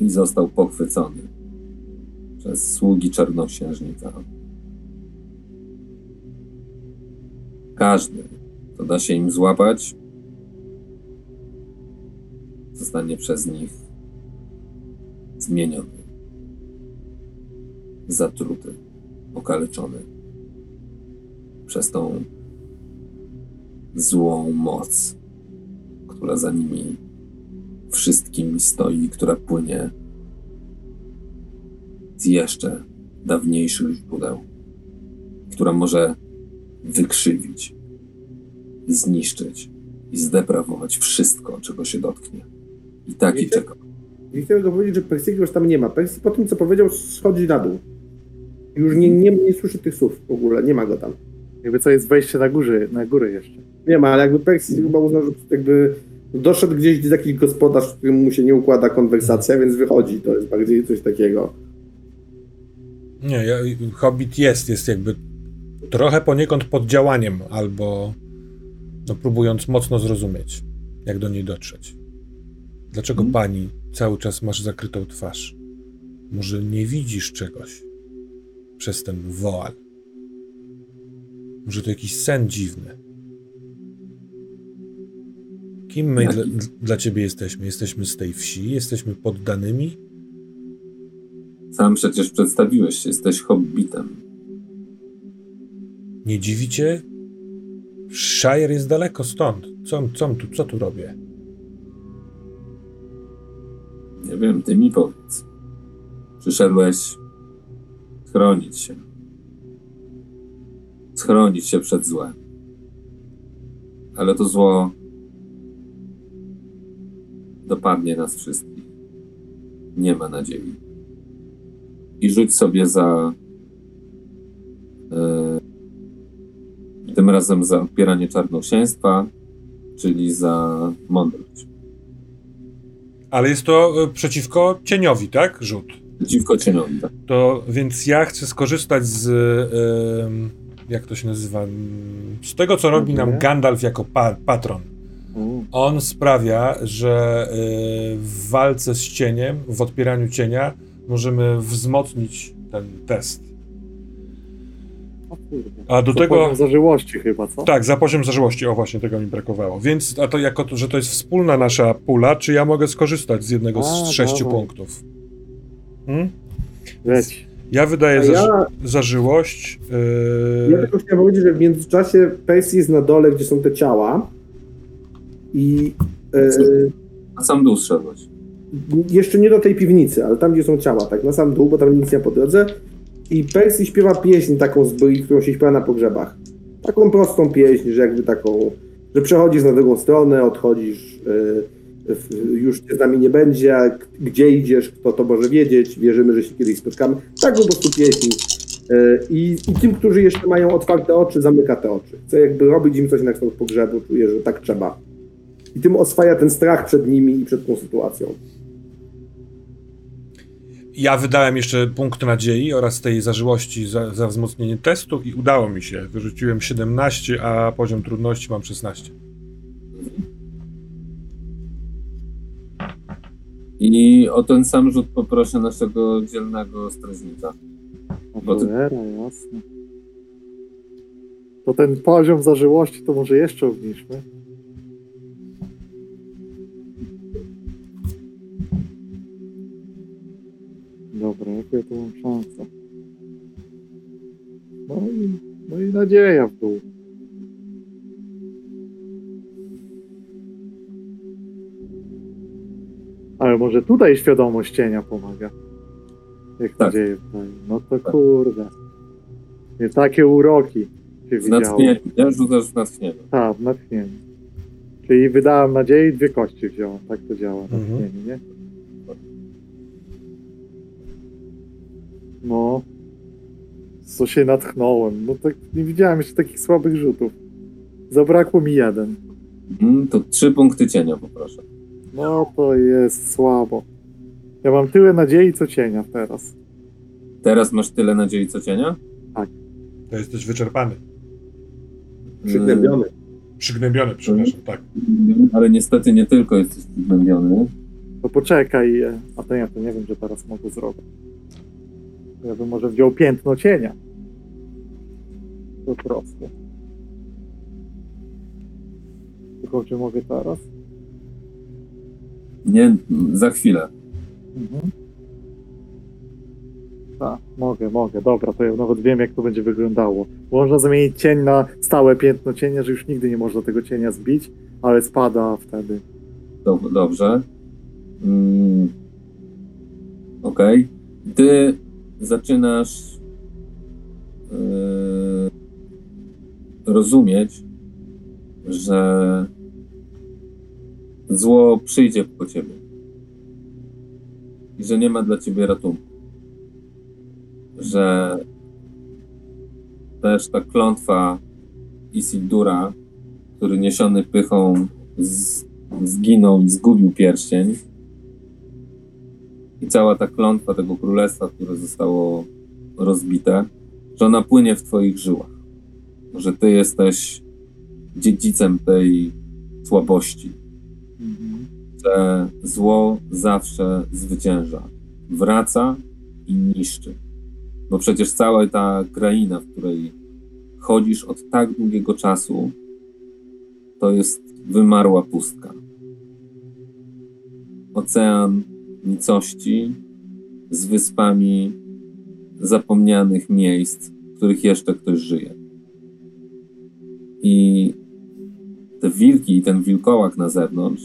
i został pochwycony przez sługi czarnoksiężnika. Każdy, kto da się im złapać, zostanie przez nich zmieniony, zatruty, okaleczony przez tą złą moc, która za nimi wszystkimi stoi, która płynie z jeszcze dawniejszych źródeł, która może wykrzywić, zniszczyć i zdeprawować wszystko, czego się dotknie. I Wiecie? czeka. I chcę tylko powiedzieć, że Persiego już tam nie ma. Po tym, co powiedział, schodzi na dół. Już nie, nie, nie słyszy tych słów w ogóle, nie ma go tam. Jakby co jest wejście na górze, na górę jeszcze. Nie ma, ale jakby Persji chyba uznał, że jakby doszedł gdzieś, gdzie jakiś gospodarz, z którym mu się nie układa konwersacja, więc wychodzi. To jest bardziej coś takiego. Nie, ja, Hobbit jest, jest jakby trochę poniekąd pod działaniem, albo no, próbując mocno zrozumieć, jak do niej dotrzeć. Dlaczego Mhm. pani cały czas masz zakrytą twarz? Może nie widzisz czegoś przez ten woal? Może to jakiś sen dziwny? Kim my dla, dla ciebie jesteśmy? Jesteśmy z tej wsi? Jesteśmy poddanymi? Sam przecież przedstawiłeś się, jesteś hobbitem. Nie dziwicie? Shire jest daleko stąd. Co, co, tu, co tu robię? Nie wiem, ty mi powiedz. Przyszedłeś chronić się. Schronić się przed złem. Ale to zło dopadnie nas wszystkich. Nie ma nadziei. I rzuć sobie za. E, tym razem za odpieranie czarnoksięstwa, czyli za mądrość. Ale jest to e, przeciwko cieniowi, tak? Rzut. Przeciwko cieniowi, tak? To więc ja chcę skorzystać z. em, jak to się nazywa? Z tego, co robi nam. Gandalf jako pa patron. On sprawia, że y, w walce z cieniem, w odpieraniu cienia, możemy wzmocnić ten test. A do To tego. poziom zażyłości chyba, co? Tak, za poziom zażyłości, o właśnie tego mi brakowało. Więc, a to jako, to, że to jest wspólna nasza pula, czy ja mogę skorzystać z jednego A, z sześciu dawaj. punktów? Hmm? Leć. Ja wydaję A za, ja, zażyłość. ja Yy, tylko chciałem powiedzieć, że w międzyczasie Persji jest na dole, gdzie są te ciała. I e, Na sam dół zszedłeś. jeszcze nie do tej piwnicy, ale tam, gdzie są ciała, tak, na sam dół, bo tam nic nie po drodze. I Persji śpiewa pieśń taką z byi, którą się śpiewa na pogrzebach. Taką prostą pieśń, że jakby taką, że przechodzisz na drugą stronę, odchodzisz, w- już cię z nami nie będzie, gdzie idziesz, kto to może wiedzieć, wierzymy, że się kiedyś spotkamy. Taką po prostu pieśń. E, I, I tym, którzy jeszcze mają otwarte oczy, zamyka te oczy. Chce jakby robić im coś na kształt pogrzebu, czuje, że tak trzeba. I tym oswaja ten strach przed nimi i przed tą sytuacją. ja wydałem jeszcze punkt nadziei oraz tej zażyłości za, za wzmocnienie testu i udało mi się. Wyrzuciłem 17, a poziom trudności mam 16. I o ten sam rzut poproszę naszego dzielnego strażnika. O Bo ty- jasne. To ten poziom zażyłości to może jeszcze obniżmy. Dobra, jaką ja tu mam szansę? No i, no i nadzieja w dół. Ale może tutaj świadomość cienia pomaga. Jak Tak. nadzieję wdaje. No to Tak. kurde. Nie takie uroki się W widziało. natchnieniu, nie? Rzucasz w natchnieniu. Tak, w natchnieniu. Czyli wydałem nadziei i dwie kości wziąłem. Tak to działa, Mhm. natchnienie, nie? No. Co się natchnąłem. No tak nie widziałem jeszcze takich słabych rzutów. Zabrakło mi jeden. Mhm, to trzy punkty cienia poproszę. No to jest słabo. Ja mam tyle nadziei, co cienia teraz. Teraz masz tyle nadziei co cienia? To jesteś wyczerpany. Przygnębiony. Przygnębiony, przepraszam, tak. Mm, Ale niestety nie tylko jesteś przygnębiony. To poczekaj. e, A to ja to nie wiem, że teraz mogę zrobić. Ja bym może wziął piętno cienia. Po prostu. Tylko czy mogę teraz? Nie, za chwilę. Mhm. Tak, mogę, mogę. Dobra, to ja nawet wiem, jak to będzie wyglądało. Można zamienić cień na stałe piętno cienia, że już nigdy nie można tego cienia zbić, ale spada wtedy. Dob- Dobrze. Mm. Okej. Ty zaczynasz yy, rozumieć, że zło przyjdzie po ciebie i że nie ma dla ciebie ratunku. Że też ta klątwa Isildura, który niesiony pychą z, zginął i zgubił pierścień, i cała ta klątwa tego królestwa, które zostało rozbite, że ona płynie w twoich żyłach. Że ty jesteś dziedzicem tej słabości. Mhm. Że zło zawsze zwycięża. Wraca i niszczy. Bo przecież cała ta kraina, w której chodzisz od tak długiego czasu, to jest wymarła pustka. Ocean nicości z wyspami zapomnianych miejsc, w których jeszcze ktoś żyje. I te wilki i ten wilkołak na zewnątrz,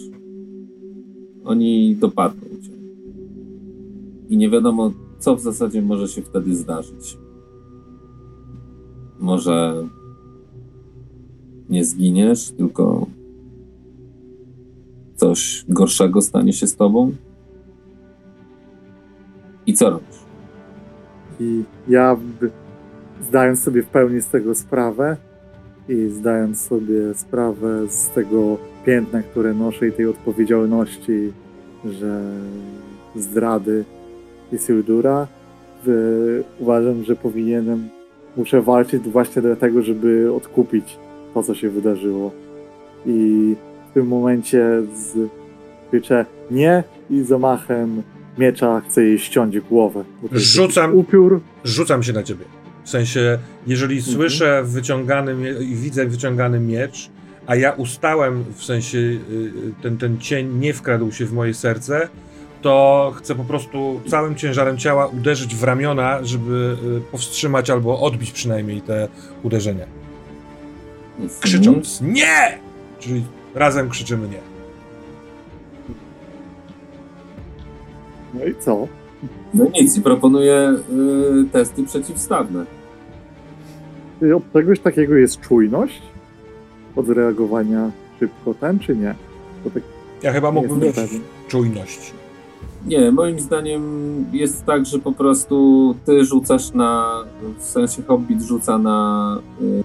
oni dopadną cię. I nie wiadomo, co w zasadzie może się wtedy zdarzyć. Może nie zginiesz, tylko coś gorszego stanie się z tobą? I co robisz? I ja, zdając sobie w pełni z tego sprawę i zdając sobie sprawę z tego piętna, które noszę i tej odpowiedzialności, że zdrady Isildura, w- uważam, że powinienem, muszę walczyć właśnie dlatego, żeby odkupić to, co się wydarzyło. I w tym momencie z nie i zamachem miecza chcę jej ściąć głowę. Rzucam- Upiór. Rzucam się na ciebie. W sensie, jeżeli słyszę wyciągany i widzę wyciągany miecz, a ja ustałem, w sensie y, ten, ten cień nie wkradł się w moje serce, to chcę po prostu całym ciężarem ciała uderzyć w ramiona, żeby y, powstrzymać albo odbić przynajmniej te uderzenia. Krzycząc nie! Czyli razem krzyczymy nie. No i co? No nic, i proponuję y, testy przeciwstawne. Czy od czegoś takiego jest czujność? Od reagowania szybko ten, czy nie? Tak Ja chyba mógłbym mieć czujność. Nie, moim zdaniem jest tak, że po prostu ty rzucasz na, w sensie Hobbit rzuca na y,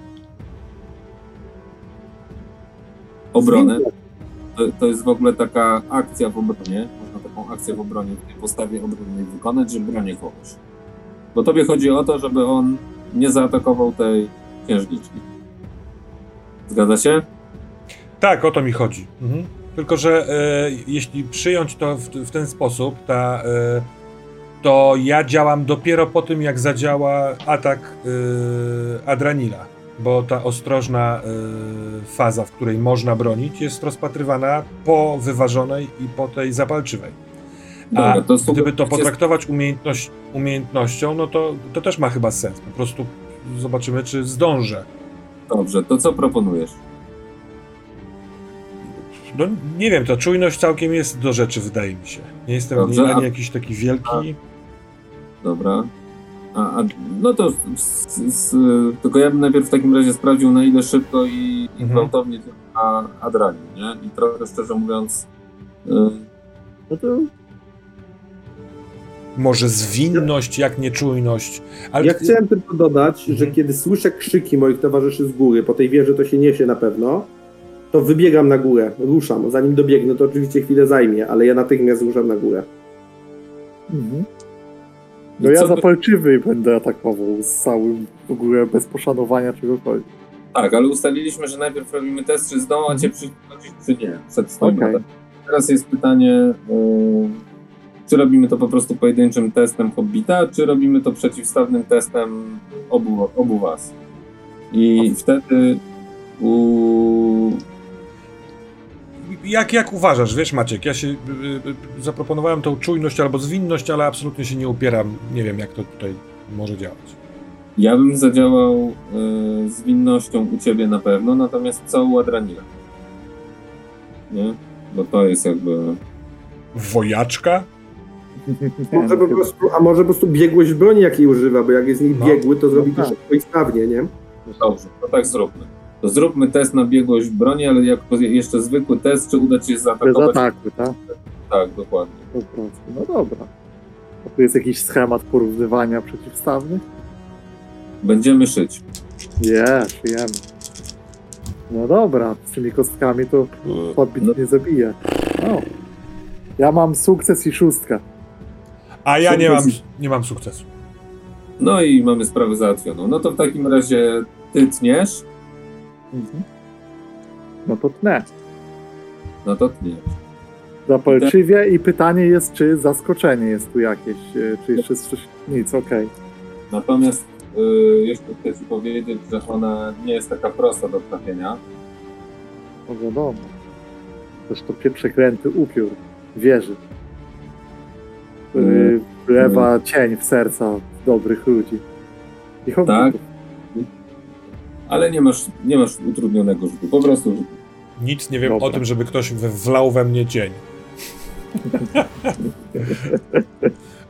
obronę. To, to jest w ogóle taka akcja w obronie, taką akcję w obronie, w tej postawie obronnej wykonać, że bronię kogoś. Bo tobie chodzi o to, żeby on nie zaatakował tej księżniczki. Zgadza się? Tak, o to mi chodzi. Mhm. Tylko, że e, jeśli przyjąć to w, w ten sposób, ta, e, to ja działam dopiero po tym, jak zadziała atak e, Adranila. Bo ta ostrożna e, faza, w której można bronić, jest rozpatrywana po wyważonej i po tej zapalczywej. A Dobra, to gdyby to potraktować umiejętność, umiejętnością, no to, to też ma chyba sens. Po prostu zobaczymy, czy zdążę. Dobrze, to co proponujesz? No nie wiem, ta czujność całkiem jest do rzeczy, wydaje mi się. Nie jestem Dobrze, ani a- jakiś taki wielki. Dobra. A, a no to z, z, tylko ja bym najpierw w takim razie sprawdził na ile szybko i, i Mhm. gwałtownie działa Adranil, nie? I trochę szczerze mówiąc, y, No to Może zwinność, jak nieczujność. Ale Ja chciałem tylko dodać, że Mhm. kiedy słyszę krzyki moich towarzyszy z góry, po tej wieży to się niesie na pewno, to wybiegam na górę, ruszam. Zanim dobiegnę, to oczywiście chwilę zajmie, ale ja natychmiast ruszam na górę. Mhm. No ja zapalczywy będę atakował z całym w ogóle bez poszanowania czegokolwiek. tak, ale ustaliliśmy, że najpierw robimy test, czy zdoła cię przychodzić, czy nie. Przed swoim atakiem. Teraz jest pytanie, y, czy robimy to po prostu pojedynczym testem Hobbita, czy robimy to przeciwstawnym testem obu, obu was. I wtedy u, jak, jak uważasz, wiesz Maciek, ja się y, y, zaproponowałem tą czujność albo zwinność, ale absolutnie się nie upieram. Nie wiem, jak to tutaj może działać. Ja bym zadziałał y, z winnością u ciebie na pewno, natomiast co u Adranila? Nie? Bo to jest jakby. Wojaczka? Może no po prostu, a może po prostu biegłość broni, jakiej używa, bo jak jest No. niej biegły, to zrobi No to tak. szybko i sprawnie, nie? Dobrze, to tak zróbmy. To zróbmy test na biegłość broni, ale jako jeszcze zwykły test, czy uda ci się Bez zaatakować? ataku, tak? Tak, dokładnie. Po prostu. No dobra. A tu jest jakiś schemat porównywania przeciwstawnych? Będziemy szyć. Nie, szyjemy. No dobra, z tymi kostkami to podbit No. nie zabije. No. Ja mam sukces i szóstkę. A ja nie mam, nie mam sukcesu. No i mamy sprawę załatwioną. No to w takim razie ty tniesz, Mhm. No to tnę. no to tniesz. Zapalczywie i pytanie jest, czy zaskoczenie jest tu jakieś, e, czy jeszcze coś... Nic, okej. Natomiast y, jeszcze chcę ci powiedzieć, że ona nie jest taka prosta do trafienia. No wiadomo. Pie- przekręty upiór wieży, Mm. wlewa cień w serca dobrych ludzi. I. Tak. Ale nie masz, nie masz utrudnionego rzutu, po prostu rzutu. Nic nie wiem Dobra. o tym, żeby ktoś wlał we mnie cień.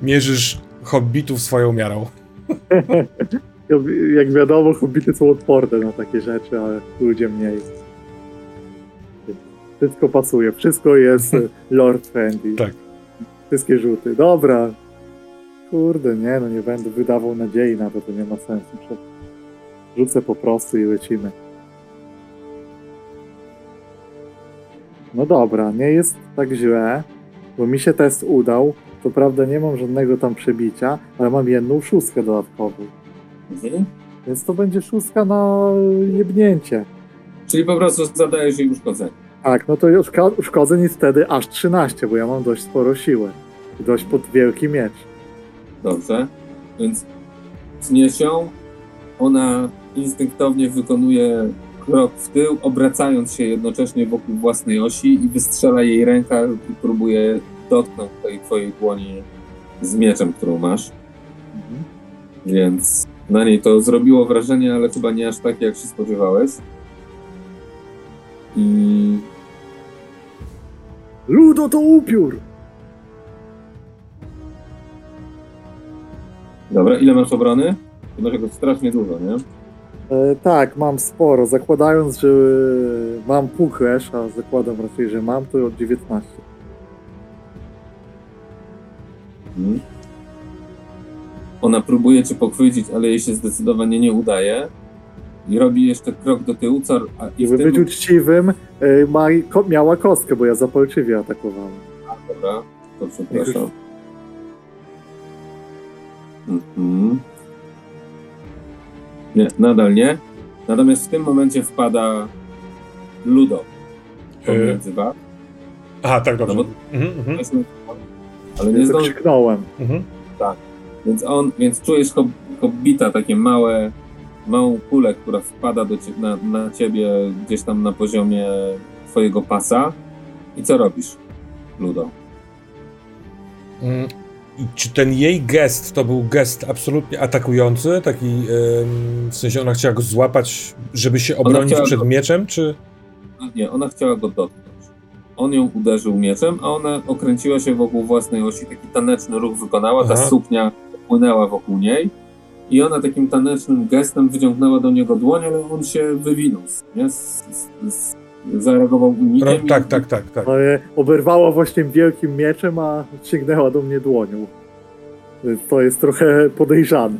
Mierzysz hobbitów swoją miarą. Jak wiadomo, hobbity są odporne na takie rzeczy, ale ludzie mniej. Wszystko pasuje, wszystko jest lord friendly. Tak. Wszystkie rzuty. Dobra. Kurde, nie, no nie będę wydawał nadziei na to, to nie ma sensu. Rzucę po prostu i lecimy. No dobra, nie jest tak źle, bo mi się test udał. Co prawda nie mam żadnego tam przebicia, ale mam jedną szóstkę dodatkową. Mhm. Więc to będzie szóstka na jebnięcie. Czyli po prostu zadajesz jej uszkodzenie. Tak, no to uszka- uszkodzeń jest wtedy aż 13, bo ja mam dość sporo siłę. I dość pod wielki miecz. Dobrze. Więc tniesz ją, ona instynktownie wykonuje krok w tył, obracając się jednocześnie wokół własnej osi i wystrzela jej ręka i próbuje dotknąć tej twojej dłoni z mieczem, którą masz. Mhm. Więc na niej to zrobiło wrażenie, ale chyba nie aż takie, jak się spodziewałeś. I Ludo to upiór! dobra, ile masz obrony? Ty masz jakoś strasznie dużo, nie? E, tak, mam sporo. Zakładając, że mam puklerz, a zakładam raczej, że mam, to od 19. Mhm. Ona próbuje cię pochwycić, ale jej się zdecydowanie nie udaje. I robi jeszcze krok do tyłu, co... A, I Żeby tym... być uczciwym, e, ma, ko, miała kostkę, bo ja zapalczywie atakowałem. Dobra, to przepraszam. Mhm. Nie, nadal nie. Natomiast w tym momencie wpada Ludo pomiędzy was. Aha, tak, dobrze. No Mhm, mhm, Ale nie Więc zdąży krzyknąłem. mhm. Więc on, więc czujesz hob, hobbita, takie małe, małą kulę, która wpada do cie, na, na ciebie gdzieś tam na poziomie twojego pasa. I co robisz, Ludo? I czy ten jej gest to był gest absolutnie atakujący? Taki, ym, w sensie ona chciała go złapać, żeby się obronić przed go- mieczem, czy... Nie, ona chciała go dotknąć. On ją uderzył mieczem, a ona okręciła się wokół własnej osi, taki taneczny ruch wykonała, ta Aha. suknia płynęła wokół niej i ona takim tanecznym gestem wyciągnęła do niego dłoń, ale on się wywinął, nie? Z, z, z, zareagował unikiem. Ro, i- tak, tak, tak, tak. Ale oberwała właśnie wielkim mieczem, a sięgnęła do mnie dłonią. Więc to jest trochę podejrzane.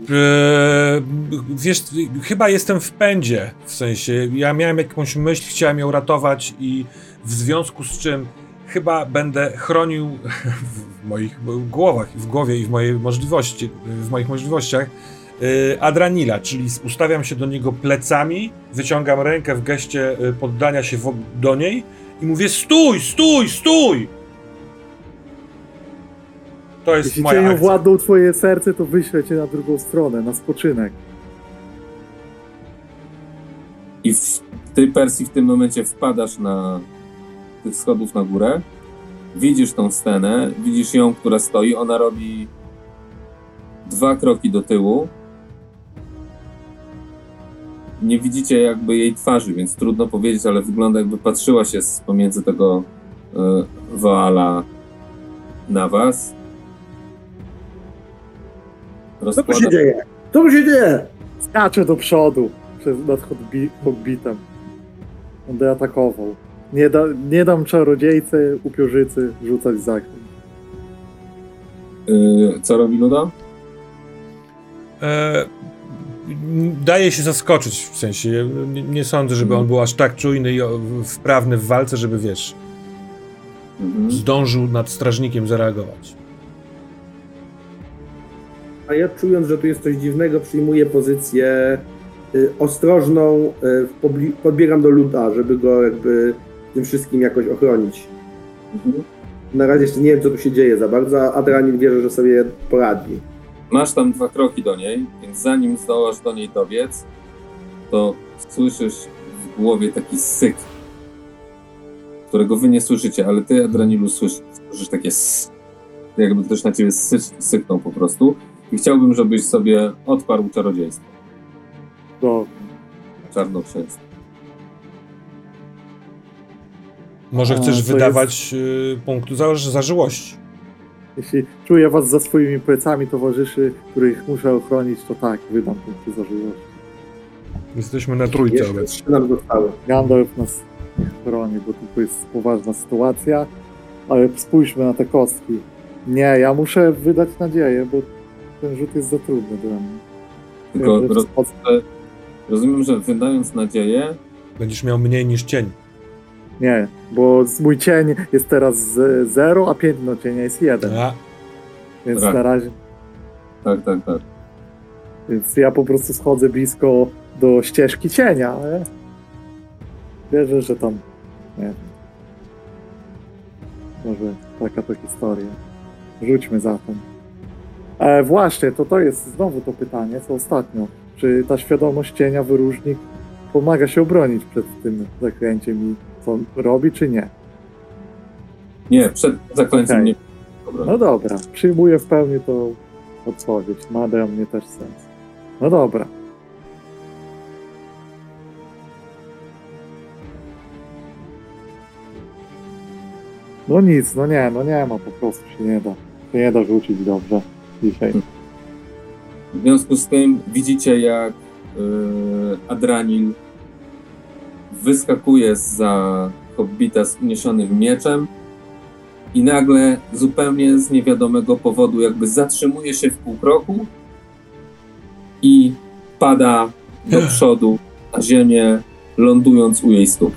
Eee, wiesz, chyba jestem w pędzie, w sensie, ja miałem jakąś myśl, chciałem ją ratować i w związku z czym chyba będę chronił w moich głowach, w głowie i w mojej możliwości, w moich możliwościach Adranila, czyli ustawiam się do niego plecami, wyciągam rękę w geście e, poddania się do niej i mówię stój, stój, stój! To jest Jeśli moja akcja. władną twoje serce, to wyślę cię na drugą stronę, na spoczynek. I w, ty, Persji, w tym momencie wpadasz na tych schodów na górę. Widzisz tą scenę, widzisz ją, która stoi. Ona robi dwa kroki do tyłu. Nie widzicie jakby jej twarzy, więc trudno powiedzieć, ale wygląda jakby patrzyła się z pomiędzy tego y, Waala na was. Co tu się dzieje? Co tu się dzieje? Skaczę do przodu. przez, nad hobbi, hobbitem. Będę atakował. Nie, da, nie dam czarodziejce, upiorzycy rzucać zaklęć. Yy, co robi Luda? E, daje się zaskoczyć, w sensie, nie, nie sądzę, żeby on był aż tak czujny i wprawny w walce, żeby, wiesz, Mhm. zdążył nad strażnikiem zareagować. A ja czując, że tu jest coś dziwnego, przyjmuję pozycję y, ostrożną, y, podbiegam do Luda, żeby go jakby tym wszystkim jakoś ochronić. Mhm. Na razie jeszcze nie wiem, co tu się dzieje za bardzo, a Adranil wierzy, że sobie poradzi. Masz tam dwa kroki do niej, więc zanim zdołasz do niej dobiec, to słyszysz w głowie taki syk, którego wy nie słyszycie, ale ty, Adranilu, słyszysz, słyszysz takie s, jakby ktoś na ciebie sy, syknął po prostu. I chciałbym, żebyś sobie odparł czarodziejstwo, Do, czarnoksięstwo. Może chcesz wydawać y, punktu za, zażyłości. Jeśli czuję was za swoimi plecami towarzyszy, których muszę ochronić, to tak, wydam punkty zażyłości. Jesteśmy na trójce Jeszcze obecnie. trzy nam zostały. Gandalf nas nie chroni, bo tu jest poważna sytuacja, ale spójrzmy na te kostki. Nie, ja muszę wydać nadzieję, bo ten rzut jest za trudny dla mnie. Tylko Wiem, roz, rozumiem, że wydając nadzieję, Będziesz miał mniej niż cień. Nie, bo mój cień jest teraz 0, a piętno cienia jest 1, A, więc Tak. na razie, tak, tak, tak. więc ja po prostu schodzę blisko do ścieżki cienia, ale wierzę, że tam, nie wiem, może taka to historia. Rzućmy zatem. E, właśnie, to to jest znowu to pytanie, co ostatnio. Czy ta świadomość cienia, wyróżnik pomaga się obronić przed tym zaklęciem i co robi, czy nie? Nie, przed zakońcem Okej. nie. Dobra. No dobra, przyjmuję w pełni tą odpowiedź. Ma dla mnie też sens. No dobra. No nic, no nie, no nie ma, po prostu się nie da. Się nie da rzucić dobrze dzisiaj. W związku z tym widzicie, jak yy, Adranil wyskakuje za hobbita z uniesionym mieczem i nagle zupełnie z niewiadomego powodu jakby zatrzymuje się w pół kroku i pada do przodu na ziemię, lądując u jej stóp.